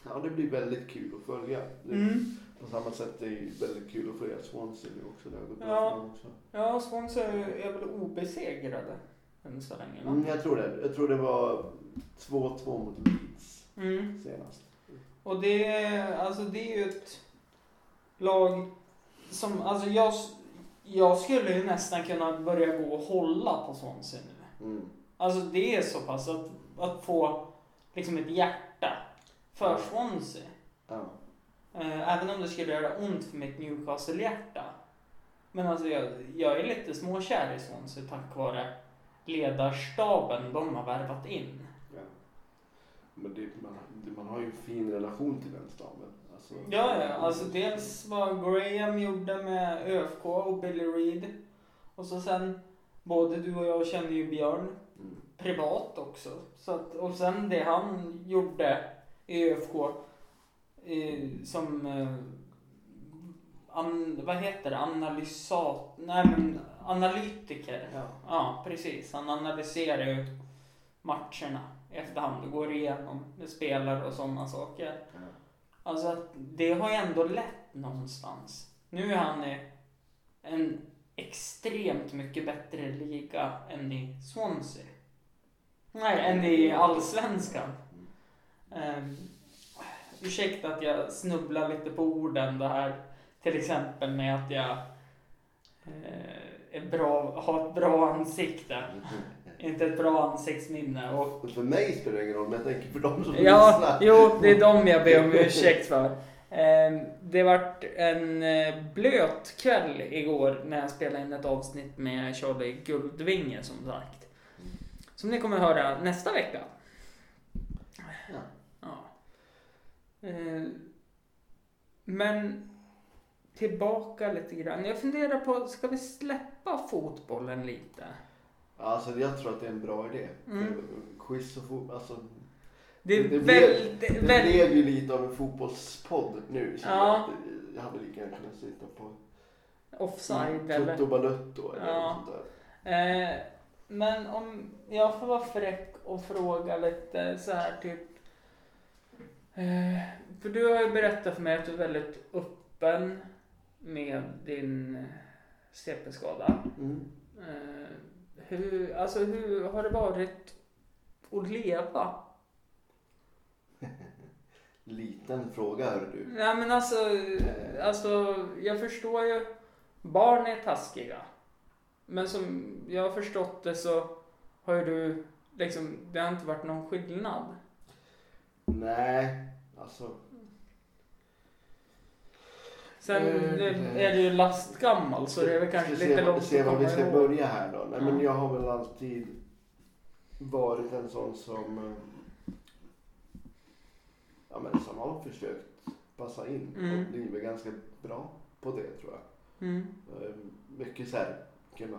Ja, det blir väldigt kul att följa. Mm. På samma sätt är det ju väldigt kul att följa Swansea nu också. Det har gått bra Ja. också. Ja, Swansea är väl obesegrade än så länge va? Mm, jag tror det. Jag tror det var 2-2 mot Leeds Mm. senast. Och det, är- alltså det är ju ett lag som, alltså jag, jag skulle ju nästan kunna börja gå och hålla på Swansea nu. Mm. Alltså det är så pass att, att få liksom ett hjärta för Ja. Swansea. Eh, Även om det skulle göra ont för mitt Newcastle-hjärta. Men alltså jag, jag är lite småkär i Swansea tack vare ledarstaben de har värvat in. ja. Men det, man, det, man har ju en fin relation till den staben. Alltså, Ja, ja, alltså dels vad Graham gjorde med ÖFK och Billy Reed. Och så sen, både du och jag kände ju Björn Mm. privat också. Så att, och sen det han gjorde i ÖFK eh, som, eh, an, vad heter det, analysat, nej men analytiker. Ja. Ja, precis. Han analyserar ju matcherna efterhand och går igenom med spelare och sådana saker. Ja. Alltså det har ju ändå lett någonstans. Nu är han i en extremt mycket bättre liga än i Swansea. Nej, än i Allsvenskan. Um, ursäkta att jag snubblar lite på orden det här. Till exempel med att jag eh, är bra, har ett bra ansikte. Inte ett bra ansiktsminne. Och, för mig spelar det ingen roll, men jag tänker för dem som ja, lyssnar. jo, det är dem jag ber om ursäkt för. Ehm, Det vart en eh, blöt kväll igår när jag spelade in ett avsnitt med Charlie Guldvinge som sagt. Som ni kommer höra nästa vecka. Ja. Ja. Eh, Men tillbaka lite grann. Jag funderar på, ska vi släppa fotbollen lite? Alltså jag tror att det är en bra idé. Mm. Quiz och fotboll, alltså. Det Det blev- väldigt, Det väldigt... blev ju lite av en fotbollspodd nu. Så Ja. jag, jag hade lika gärna kunnat sitta på Offside eller? Tutto Balutto eller Ja. något sånt där. Eh, men om jag får vara fräck och fråga lite så här typ. Eh, för du har ju berättat för mig att du är väldigt öppen med din CP-skada. Mm. Eh, hur, alltså hur har det varit att leva? Liten fråga hör du. Nej men alltså, eh, alltså jag förstår ju. Barn är taskiga. Men som jag har förstått det så har ju du liksom, det har inte varit någon skillnad. Nej, alltså. Sen Eh, det- är du ju lastgammal så det är väl kanske lite se, långt se var vi ska ihåg. börja här då. Nej, men Ja. jag har väl alltid varit en sån som eh, ja, men som har försökt passa in Mm. och blivit ganska bra på det tror jag. Mm. Eh, Mycket så här kunna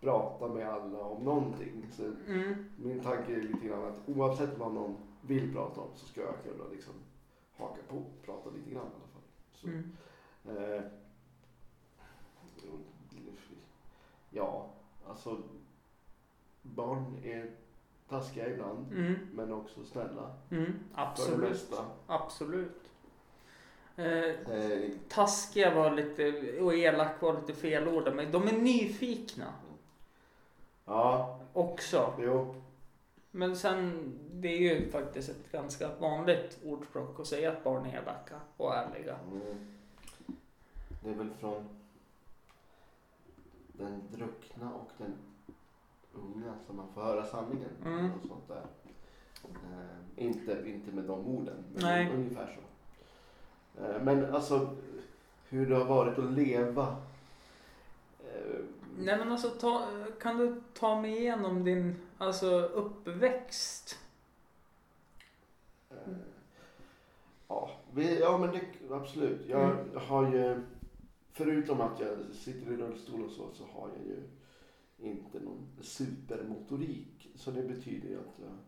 prata med alla om någonting. Så Mm. min tanke är lite grann att oavsett vad någon vill prata om så ska jag kunna liksom haka på och prata lite grann. Så, Mm. eh, ja, alltså barn är taskiga ibland Mm. men också snälla Mm. för det Absolut. mesta. Absolut. Eh, Eh, taskiga var lite, och elak var lite fel ord, men de är nyfikna ja, också. jo. Men sen, det är ju faktiskt ett ganska vanligt ordspråk att säga att barn är elaka och ärliga. Mm. Det är väl från den druckna och den unga som man får höra sanningen. Mm. Och sånt där. Eh, inte, inte med de orden, men Nej. ungefär så. Eh, men alltså hur det har varit att leva. Eh, Nej men alltså, ta, kan du ta mig igenom din alltså, uppväxt? eh, ja, vi, ja, men det, absolut. Jag Mm. har ju, förutom att jag sitter i rullstol och så, så har jag ju inte någon supermotorik. Så det betyder ju att jag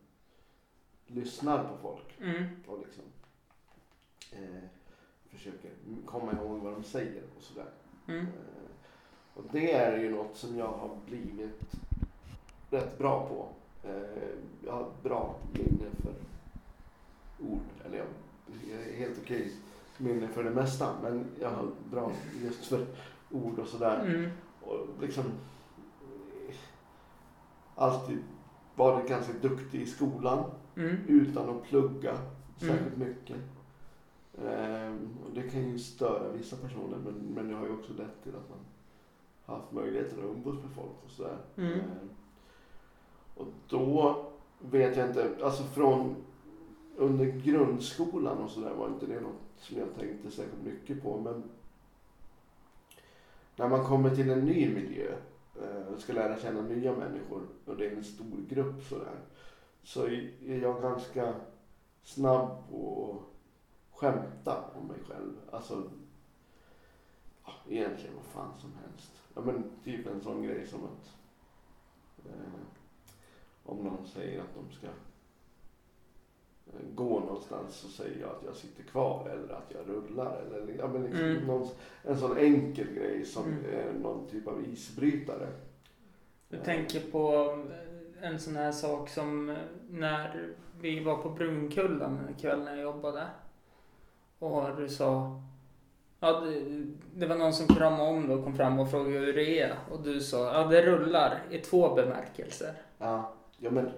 lyssnar på folk Mm. och liksom eh, försöker komma ihåg vad de säger och sådär. Mm. Eh, och det är ju något som jag har blivit rätt bra på. Eh, jag har bra minne för ord. Eller jag är helt okej minne för det mesta. Men jag har bra just för ord och sådär. Mm. Och liksom eh, alltid varit ganska duktig i skolan Mm. utan att plugga särskilt Mm. mycket. Ehm, och det kan ju störa vissa personer men, men det har ju också lett till att man har haft möjligheter att umgås med folk och sådär. Mm. Ehm, och då vet jag inte, alltså från under grundskolan och sådär var inte det något som jag tänkte särskilt mycket på men när man kommer till en ny miljö och ska lära känna nya människor och det är en stor grupp sådär så är jag ganska snabb på att skämta om mig själv. Alltså, ja, egentligen vad fan som helst. Ja, men typ en sån grej som att eh, om någon säger att de ska eh, gå någonstans så säger jag att jag sitter kvar eller att jag rullar. Eller, ja, men liksom Mm. någon, en sån enkel grej som Mm. är någon typ av isbrytare. Du tänker på eh, en sån här sak som eh, när vi var på Brunkullen en kväll när jag jobbade. Och du sa... Ja, det, det var någon som kramade om dig och kom fram och frågade hur det är. Och du sa, ja det rullar i två bemärkelser. Ja, ja men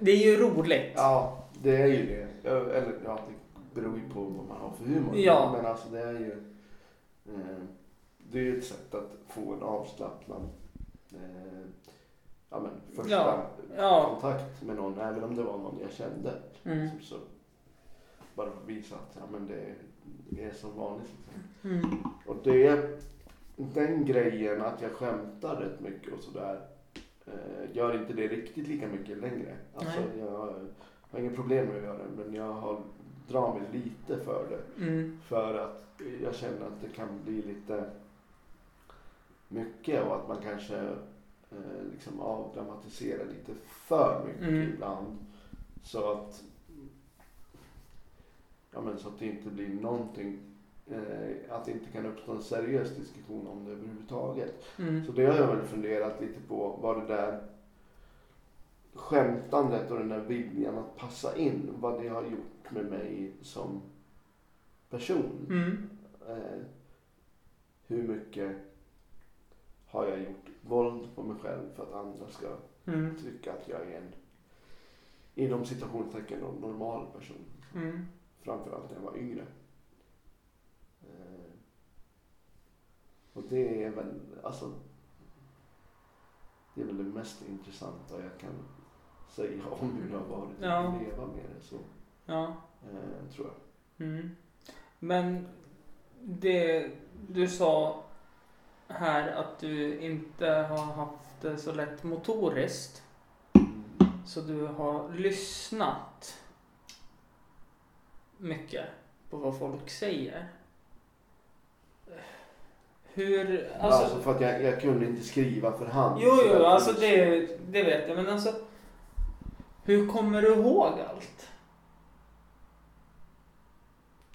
Det är ju roligt. Ja, det är ju det. Eller ja, det beror ju på vad man har för humor. Ja. Men alltså det är ju... Eh, det är ju ett sätt att få en avslappnad eh, ja, men första Ja, ja. kontakt med någon. Även om det var någon jag kände. Mm. Så, så bara för att visa att ja, men det, det är som vanligt. Liksom. Mm. Och det, den grejen att jag skämtar rätt mycket och sådär gör inte det riktigt lika mycket längre. Alltså, Nej. jag har inget problem med att göra det men jag har, drar mig lite för det. Mm. För att jag känner att det kan bli lite mycket och att man kanske eh, liksom avdramatiserar lite för mycket Mm. ibland. Så att, ja, men så att det inte blir någonting, eh, att det inte kan uppstå en seriös diskussion om det överhuvudtaget. Mm. Så det har jag väl funderat lite på, vad det där skämtandet och den där viljan att passa in, vad det har gjort med mig som person. Mm. Eh, hur mycket har jag gjort våld på mig själv för att andra ska Mm. tycka att jag är en inom citationstecken en normal person. Mm. Framförallt när jag var yngre. Och det är väl, alltså. Det är väl det mest intressanta jag kan säga om hur det har varit Ja. att leva med det. Så, Ja. eh, tror jag. Mm. Men det du sa här att du inte har haft det så lätt motoriskt. Så du har lyssnat mycket på vad folk säger. Hur, Alltså, alltså, för att jag, jag kunde inte skriva för hand. jo, jo, alltså det, det vet jag, men alltså. Hur kommer du ihåg allt?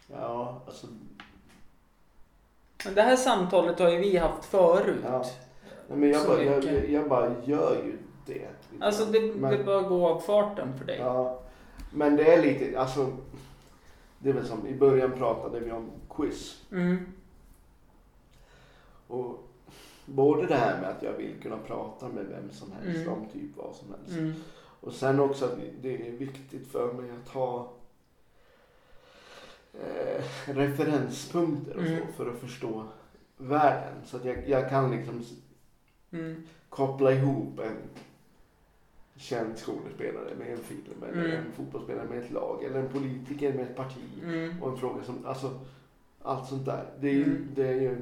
Ja, alltså. Men det här samtalet har ju vi haft förut. Ja. Nej, men jag, bara, jag, jag, jag bara gör ju det. Alltså det, Men- det bör gå av farten för dig. Ja, men det är lite, alltså. Det är väl som, i början pratade vi om quiz. Mm. Och både det här med att jag vill kunna prata med vem som helst Mm. om typ vad som helst. Mm. Och sen också att det är viktigt för mig att ha eh, referenspunkter och Mm. så för att förstå världen. Så att jag, jag kan liksom Mm. koppla ihop en känd skådespelare med en film eller Mm. en fotbollsspelare med ett lag eller en politiker med ett parti. Mm. Och en fråga som, alltså allt sånt där. Det är Mm. det är ju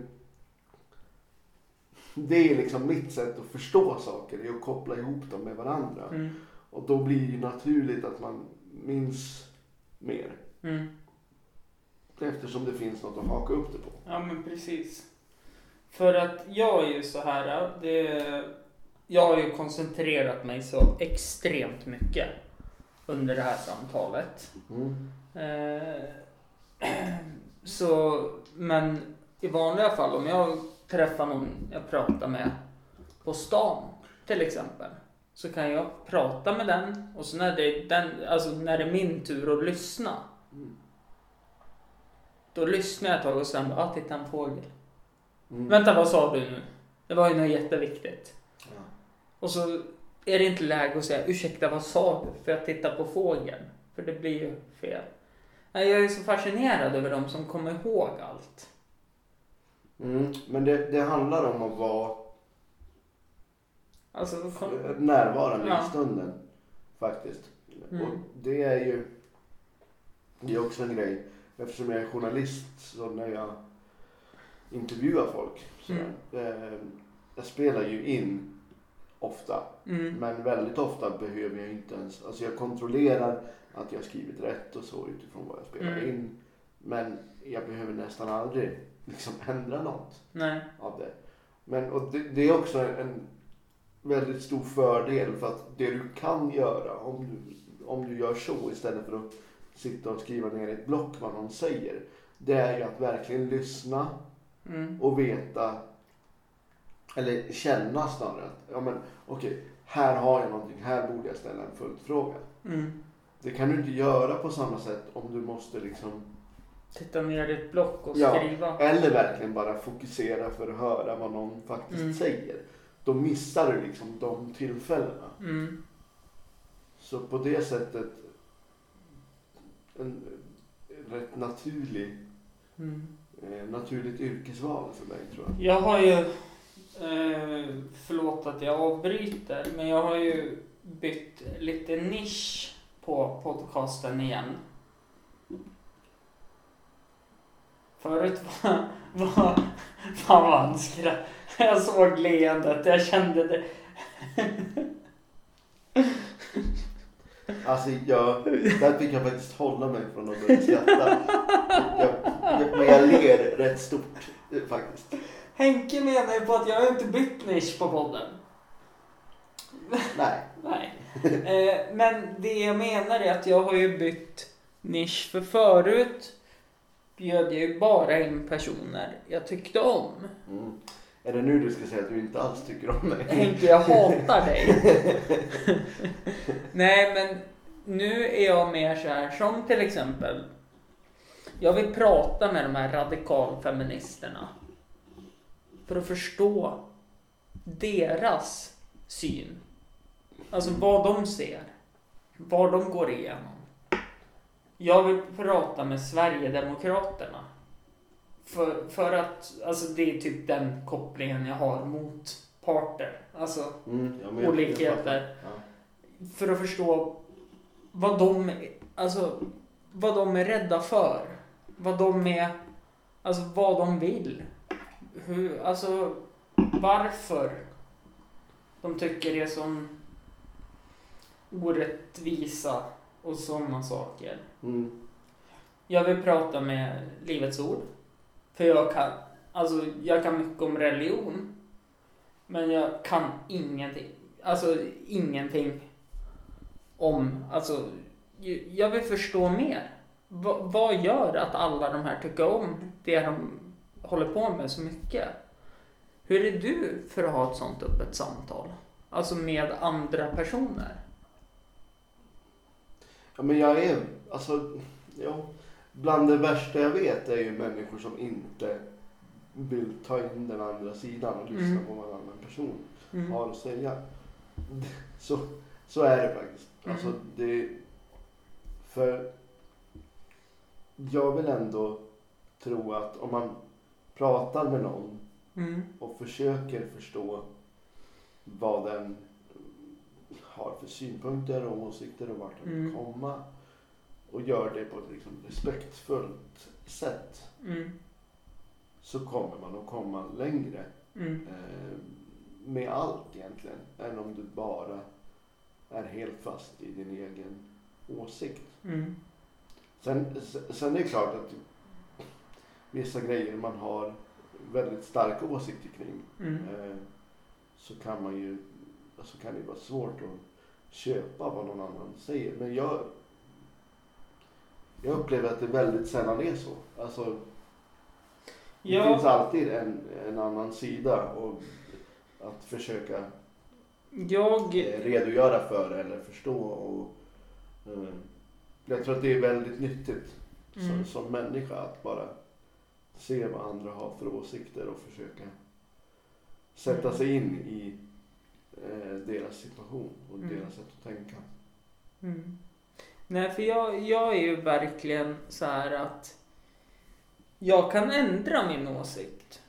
det är liksom mitt sätt att förstå saker, är att koppla ihop dem med varandra. Mm. Och då blir det ju naturligt att man minns mer. Mm. Eftersom det finns något att haka upp det på. Ja men precis. För att jag är ju så här. Det, jag har ju koncentrerat mig så extremt mycket under det här samtalet. Mm. Eh, så, men i vanliga fall om jag träffar någon jag pratar med på stan till exempel. Så kan jag prata med den och så när det, är den, alltså när det är min tur att lyssna. Mm. Då lyssnar jag ett tag och sen bara, ah, titta en fågel. Mm. Vänta, vad sa du nu? Det var ju något jätteviktigt. Ja. Och så är det inte läge att säga ursäkta, vad sa du? För jag tittar på fågeln. För det blir ju fel. Jag är så fascinerad över de som kommer ihåg allt. Mm. Men det, det handlar om att vara Alltså, kom... närvarande Ja. i stunden. Faktiskt. Mm. Och det är ju det är också en grej. Eftersom jag är journalist så när jag intervjuar folk. Så, Mm. eh, jag spelar ju in ofta. mm. Men väldigt ofta behöver jag inte ens, alltså jag kontrollerar att jag har skrivit rätt och så utifrån vad jag spelar Mm. in. Men jag behöver nästan aldrig liksom ändra något Nej. av det. Men och det, det är också en, väldigt stor fördel för att det du kan göra om du, om du gör så istället för att sitta och skriva ner i ett block vad någon säger. Det är ju att verkligen lyssna Mm. och veta eller känna snarare att ja men okej, här har jag någonting, här borde jag ställa en följdfråga. Mm. Det kan du inte göra på samma sätt om du måste liksom Titta ner i ett block och Ja. skriva. eller verkligen bara fokusera för att höra vad någon faktiskt Mm. säger. Då missar du liksom de tillfällena. Mm. Så på det sättet en rätt naturlig, Mm. eh, naturligt yrkesval för mig tror jag. Jag har ju, eh, förlåt att jag avbryter, men jag har ju bytt lite nisch på podcasten igen. Förut var, var fan vad han skratt- Jag såg leendet, jag kände det. Alltså jag, där fick jag faktiskt hålla mig från att börja skratta. Jag, jag, men jag ler rätt stort eh, faktiskt. Henke menar ju på att jag har inte bytt nisch på podden. Nej. Nej. Eh, men det jag menar är att jag har ju bytt nisch för förut bjöd jag ju bara in personer jag tyckte om. Mm. Är det nu du ska säga att du inte alls tycker om mig? Henke, jag hatar dig. Nej, men nu är jag mer så här som till exempel. Jag vill prata med de här radikalfeministerna. För att förstå deras syn. Alltså vad de ser. Vad de går igenom. Jag vill prata med Sverigedemokraterna. För, för att, alltså det är typ den kopplingen jag har mot parter. Alltså Mm, ja, olikheter. Ja. För att förstå vad de, alltså, vad de är rädda för. Vad de är, alltså vad de vill. Hur, alltså varför de tycker det är som orättvisa och sådana saker. Mm. Jag vill prata med Livets Ord. För jag kan, alltså jag kan mycket om religion. Men jag kan ingenting, alltså ingenting om, alltså jag vill förstå mer. Va, vad gör att alla de här tycker om det de håller på med så mycket? Hur är du för att ha ett sånt öppet samtal? Alltså med andra personer? Ja, men jag är, alltså, ja. Bland det värsta jag vet är ju människor som inte vill ta in den andra sidan och lyssna Mm. på vad en annan person Mm. har att säga. Så, så är det faktiskt. Mm. Alltså det, för jag vill ändå tro att om man pratar med någon Mm. och försöker förstå vad den har för synpunkter och åsikter och vart den vill Mm. komma och gör det på ett liksom respektfullt sätt Mm. så kommer man att komma längre Mm. eh, med allt egentligen än om du bara är helt fast i din egen åsikt. Mm. Sen, sen är det klart att vissa grejer man har väldigt starka åsikter kring Mm. eh, så kan man ju, så kan det vara svårt att köpa vad någon annan säger. Men jag, jag upplever att det väldigt sällan är så. Alltså, det Ja. finns alltid en, en annan sida och att försöka Jag... eh, redogöra för eller förstå. Och, eh, jag tror att det är väldigt nyttigt Mm. som, som människa att bara se vad andra har för åsikter och försöka sätta Mm. sig in i eh, deras situation och Mm. deras sätt att tänka. Nej, för jag, jag är ju verkligen så här att jag kan ändra min åsikt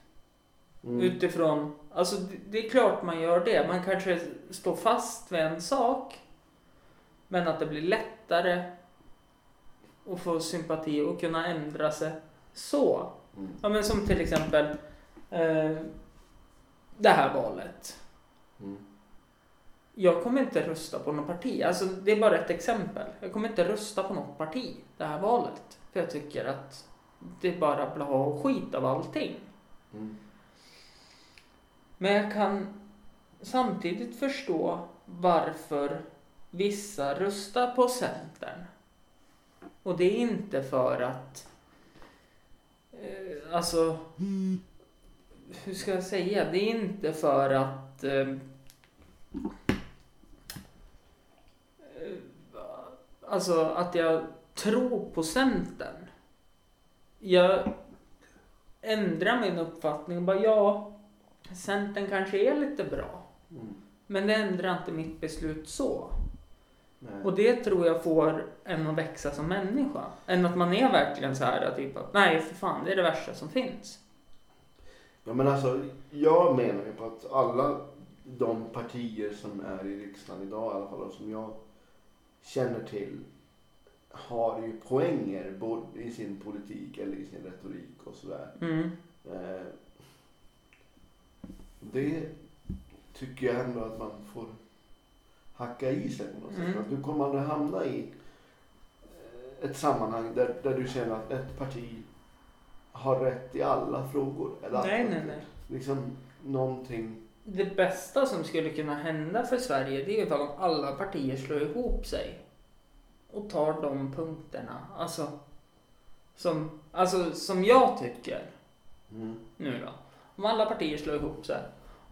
Mm. utifrån, alltså det, det är klart man gör det. Man kanske står fast vid en sak, men att det blir lättare att få sympati och kunna ändra sig så. Mm. Ja, men som till exempel eh, det här valet. Mm. Jag kommer inte rösta på något parti. Alltså, det är bara ett exempel. Jag kommer inte rösta på något parti det här valet. För jag tycker att det är bara bla och skit av allting. Mm. Men jag kan samtidigt förstå varför vissa röstar på Centern. Och det är inte för att... Eh, alltså... Hur ska jag säga? Det är inte för att... Eh, alltså att jag tror på Centern. Jag ändrar min uppfattning och bara ja, Centern kanske är lite bra. Mm. Men det ändrar inte mitt beslut så. Nej. Och det tror jag får en att växa som människa. Än att man är verkligen så här typ att nej för fan det är det värsta som finns. Ja men alltså, jag menar ju på att alla de partier som är i riksdagen idag i alla fall och som jag känner till har ju poänger både i sin politik eller i sin retorik och sådär. Mm. Eh, det tycker jag ändå att man får hacka i sig på något sätt. Mm. Att du kommer aldrig hamna i eh, ett sammanhang där, där du känner att ett parti har rätt i alla frågor. Eller Nej, nej, nej. Liksom någonting. Det bästa som skulle kunna hända för Sverige det är ifall alla partier slår ihop sig. Och tar de punkterna. Alltså som, alltså, som jag tycker Mm. nu då. Om alla partier slår ihop sig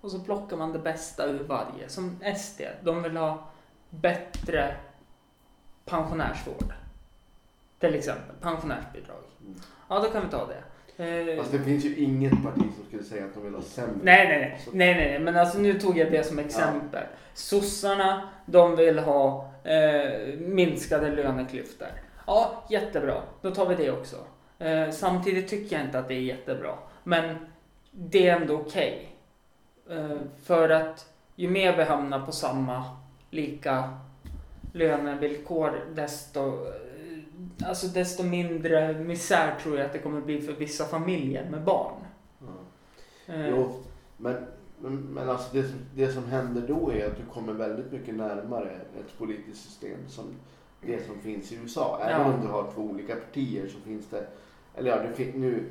och så plockar man det bästa ur varje. Som SD, de vill ha bättre pensionärsvård. Till exempel pensionärsbidrag. Mm. Ja, då kan vi ta det. Eh, Fast det finns ju inget parti som skulle säga att de vill ha sämre. Nej, nej, nej, nej, nej, nej, men alltså nu tog jag det som exempel. Sossarna, de vill ha eh, minskade löneklyftor. Ja, jättebra, då tar vi det också. Eh, samtidigt tycker jag inte att det är jättebra, men det är ändå okej. Eh, för att ju mer vi hamnar på samma, lika lönevillkor, desto, alltså desto mindre misär tror jag att det kommer bli för vissa familjer med barn. Eh, Jo, men, men, men alltså det, som- det som händer då är att du kommer väldigt mycket närmare ett politiskt system som det som finns i USA. Även Ja. om du har två olika partier så finns det, eller ja, det finns nu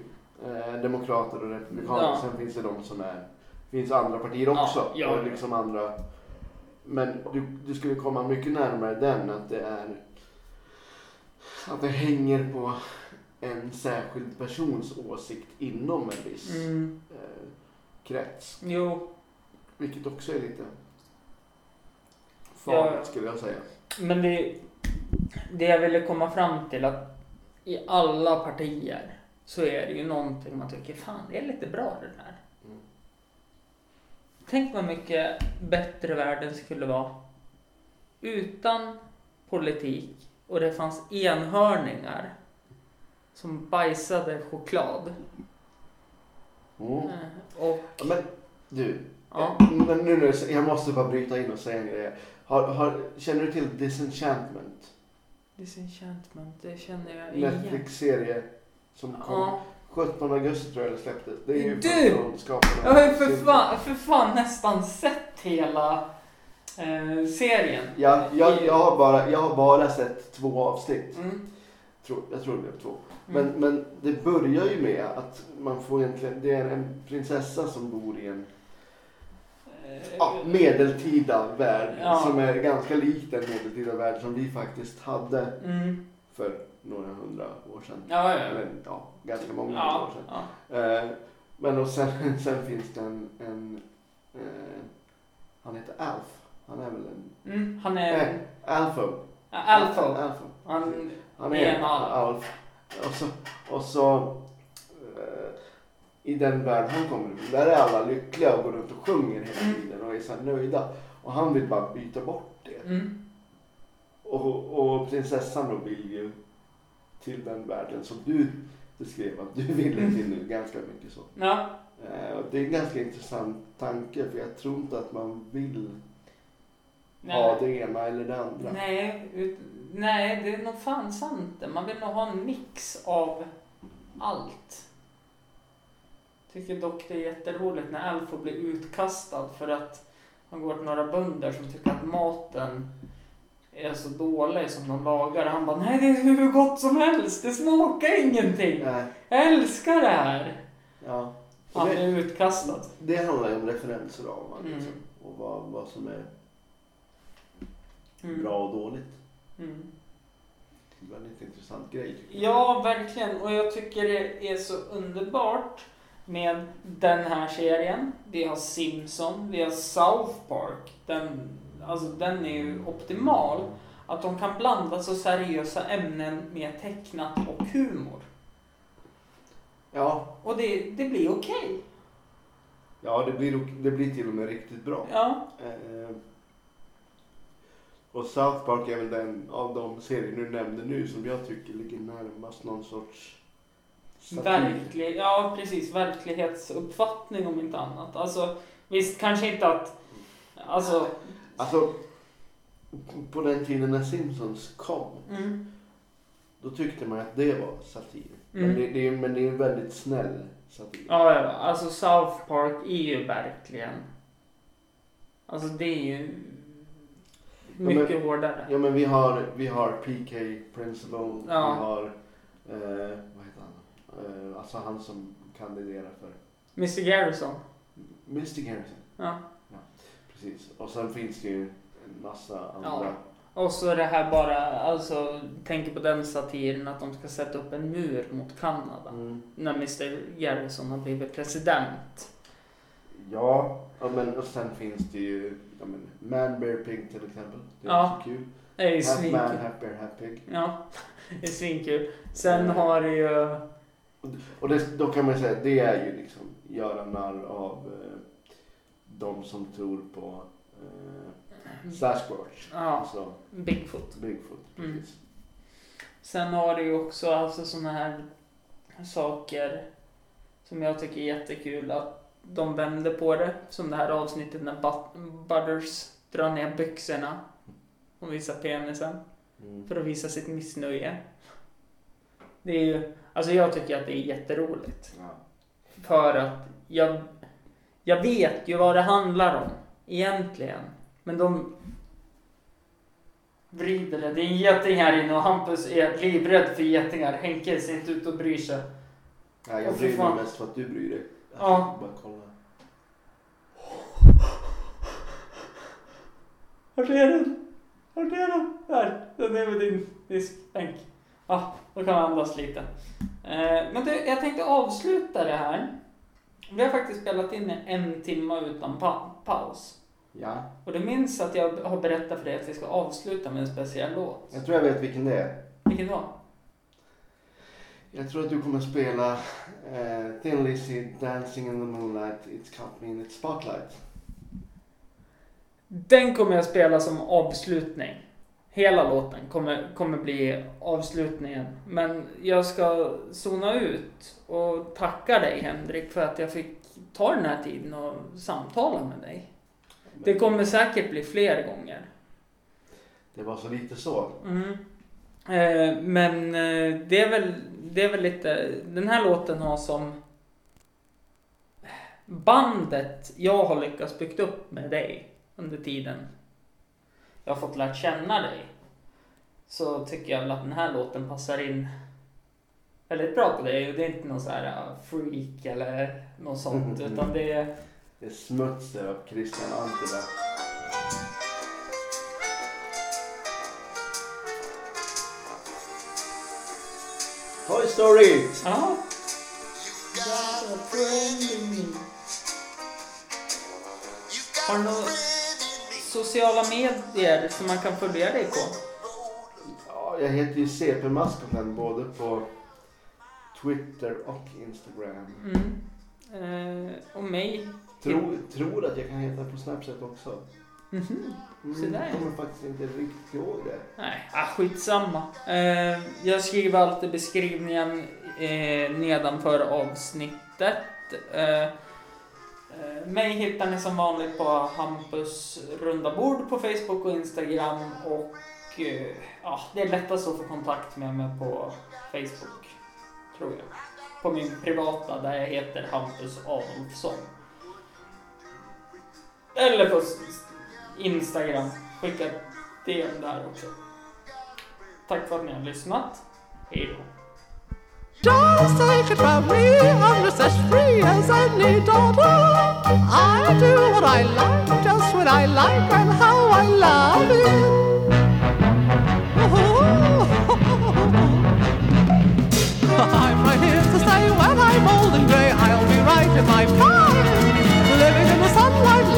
eh, demokrater och republikaner. Ja. Sen finns det de som är, finns andra partier också. Ja, ja. Och liksom andra, men du, du skulle komma mycket närmare den att det är att det hänger på en särskild persons åsikt inom en viss Mm, eh, krets. jo, Vilket också är lite farligt Ja. skulle jag säga. men det, det jag ville komma fram till att i alla partier så är det ju någonting man tycker, fan det är lite bra det där. Mm. Tänk vad mycket bättre världen skulle vara utan politik och det fanns enhörningar som bajsade choklad. Mm. Eh, Och, Ja, men du, ja. men nu, nu, jag måste bara bryta in och säga en grej. Har, har, känner du till Disenchantment? Disenchantment, det känner jag igen. Netflix-serie som kom Ja. 17 augusti tror jag det släpptes. Det är ju Du! Jag har ju för fan, för fan nästan sett hela eh, serien. Ja, jag, jag, har bara, jag har bara sett två avsnitt. Mm. Tror, jag tror det blev två. Mm. Men, men det börjar ju med att man får egentligen, det är en prinsessa som bor i en Eh, ja, medeltida värld Ja. som är ganska lik den medeltida värld som vi faktiskt hade Mm. för några hundra år sedan. Ja, ja, Eller ja. ganska många hundra år sedan. Eh, men och sen, sen finns det en, en eh, han heter Alf. Han är väl en, Mm. Han är... nej, Alfo. Alfo. Alfo. Han... Han är en alf. Och så, och så eh, i den värld han kommer ifrån, där är alla lyckliga och går runt och sjunger hela Mm. tiden och är så nöjda. Och han vill bara byta bort det. Mm. Och, och prinsessan då vill ju till den världen som du beskrev att du ville till nu ganska mycket så. Ja. Eh, och det är en ganska intressant tanke för jag tror inte att man vill ha det ena eller det andra. Nej, ut, nej, det är nog fan sant. Man vill nog ha en mix av allt. Tycker dock det är jätteroligt när Alfo blir utkastad för att han går till några bönder som tycker att maten är så dålig som de lagar. Han bara, nej det är hur gott som helst, det smakar ingenting. Nej, Jag älskar det här. ja. Han blir utkastad. det handlar ju om man, Mm. liksom, och vad, vad som är Mm. bra och dåligt. Mm. Det är en väldigt intressant grej. Ja, verkligen. Och jag tycker det är så underbart med den här serien. Vi har Simpson, vi har South Park. Den, alltså, den är ju optimal. Att de kan blanda så seriösa ämnen med tecknat och humor. Ja, Och det, det blir okej. ja det, blir, det blir till och med riktigt bra. Ja. Eh, Och South Park är väl den av de serier du nämnde nu som jag tycker ligger närmast någon sorts. Verklig, ja precis, verklighetsuppfattning om inte annat. Alltså visst, kanske inte att, alltså, Alltså, på den tiden när Simpsons kom, mm, då tyckte man att det var satir. Mm. Men, det, det är, men det är en väldigt snäll satir. ja, ja, alltså South Park är ju verkligen, alltså det är ju men- mycket hårdare. Ja men vi har, vi har PK Principle, Ja. vi har, eh, vad heter han? Eh, alltså han som kandiderar för Mr Garrison. Mr Garrison. Ja. Precis. Och sen finns det ju en massa andra. Ja. Och så det här bara, alltså tänker på den satiren att de ska sätta upp en mur mot Kanada. Mm. När Mr Garrison har blivit president. Ja, ja, men och sen finns det ju ja, men, Man Bear Pig till exempel. Det är Ja. också kul. Det är Half Man. Half Bear, Half Pig. Ja, det är svinkul. Sen har du ju... Och det, då kan man säga att det är ju liksom göra narr av eh, de som tror på eh, Sasquatch. Ja, Alltså Bigfoot. Bigfoot. Mm. Precis. Sen har du ju också alltså såna här saker som jag tycker är jättekul att de vänder på det. Som det här avsnittet när But- Butters drar ner byxorna och visar penisen Mm. för att visa sitt missnöje. Det är ju, alltså jag tycker att det är jätteroligt. Ja. För att jag, jag vet ju vad det handlar om egentligen. Men de vrider det. Det är en geting här inne och Hampus är livrädd för getingar. Henke ser inte ut att bry sig. Ja, jag bryr mig mest för att du bryr dig. Jag Ja. Bara kolla. Vart är den? Vart är den? Där, den är vid din diskbänk. Ja, då kan man andas lite. Eh, men du, jag tänkte avsluta det här. Vi har faktiskt spelat in en timme utan pa- paus. Ja, Och du minns att jag har berättat för dig att vi ska avsluta med en speciell låt. jag tror jag vet vilken det är. Vilken då? Jag tror att du kommer spela eh, Thin Lizzy Dancing in the Moonlight It's Caught Me in its Spotlight. Den kommer jag spela som avslutning. Hela låten kommer, kommer bli avslutningen. Men jag ska zona ut och tacka dig Henrik för att jag fick ta den här tiden och samtala med dig. Det kommer säkert bli fler gånger. Det var så lite så. Mm. Eh, men eh, det, är väl, det är väl lite, den här låten har som bandet jag har lyckats byggt upp med dig under tiden jag har fått lärt känna dig. Så tycker jag väl att den här låten passar in väldigt bra på dig. Och det är inte någon så här uh, freak eller något sånt. Mm. Utan det är, Det är smuts där av Christian Antti Toy Story! ja. Har du några sociala medier som man kan följa dig på? Ja, jag heter ju CP-maskoten både på Twitter och Instagram. Mm. Eh, och mig? Tror, tror att jag kan heta på Snapchat också. Mm, Så där, ja. kommer faktiskt inte riktigt ihåg det. Nej, ah, skitsamma. Eh, jag skriver alltid beskrivningen eh, nedanför avsnittet. Eh, eh, mig hittar ni som vanligt på Hampus runda bord på Facebook och Instagram. Och eh, ja, det är lättast att få kontakt med mig på Facebook, tror jag. På min privata där jag heter Hampus Adolfsson. Eller på Instagram. Skicka DM där också. Tack för att ni har lyssnat. Hej då. Just take it from me, I'm just as free as any daughter. I do what I like, just what I like, and how I love it. I'm right here to stay when I'm old and grey. I'll be right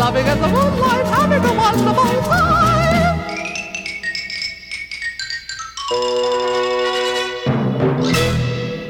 Loving in the moonlight, having a wonderful time.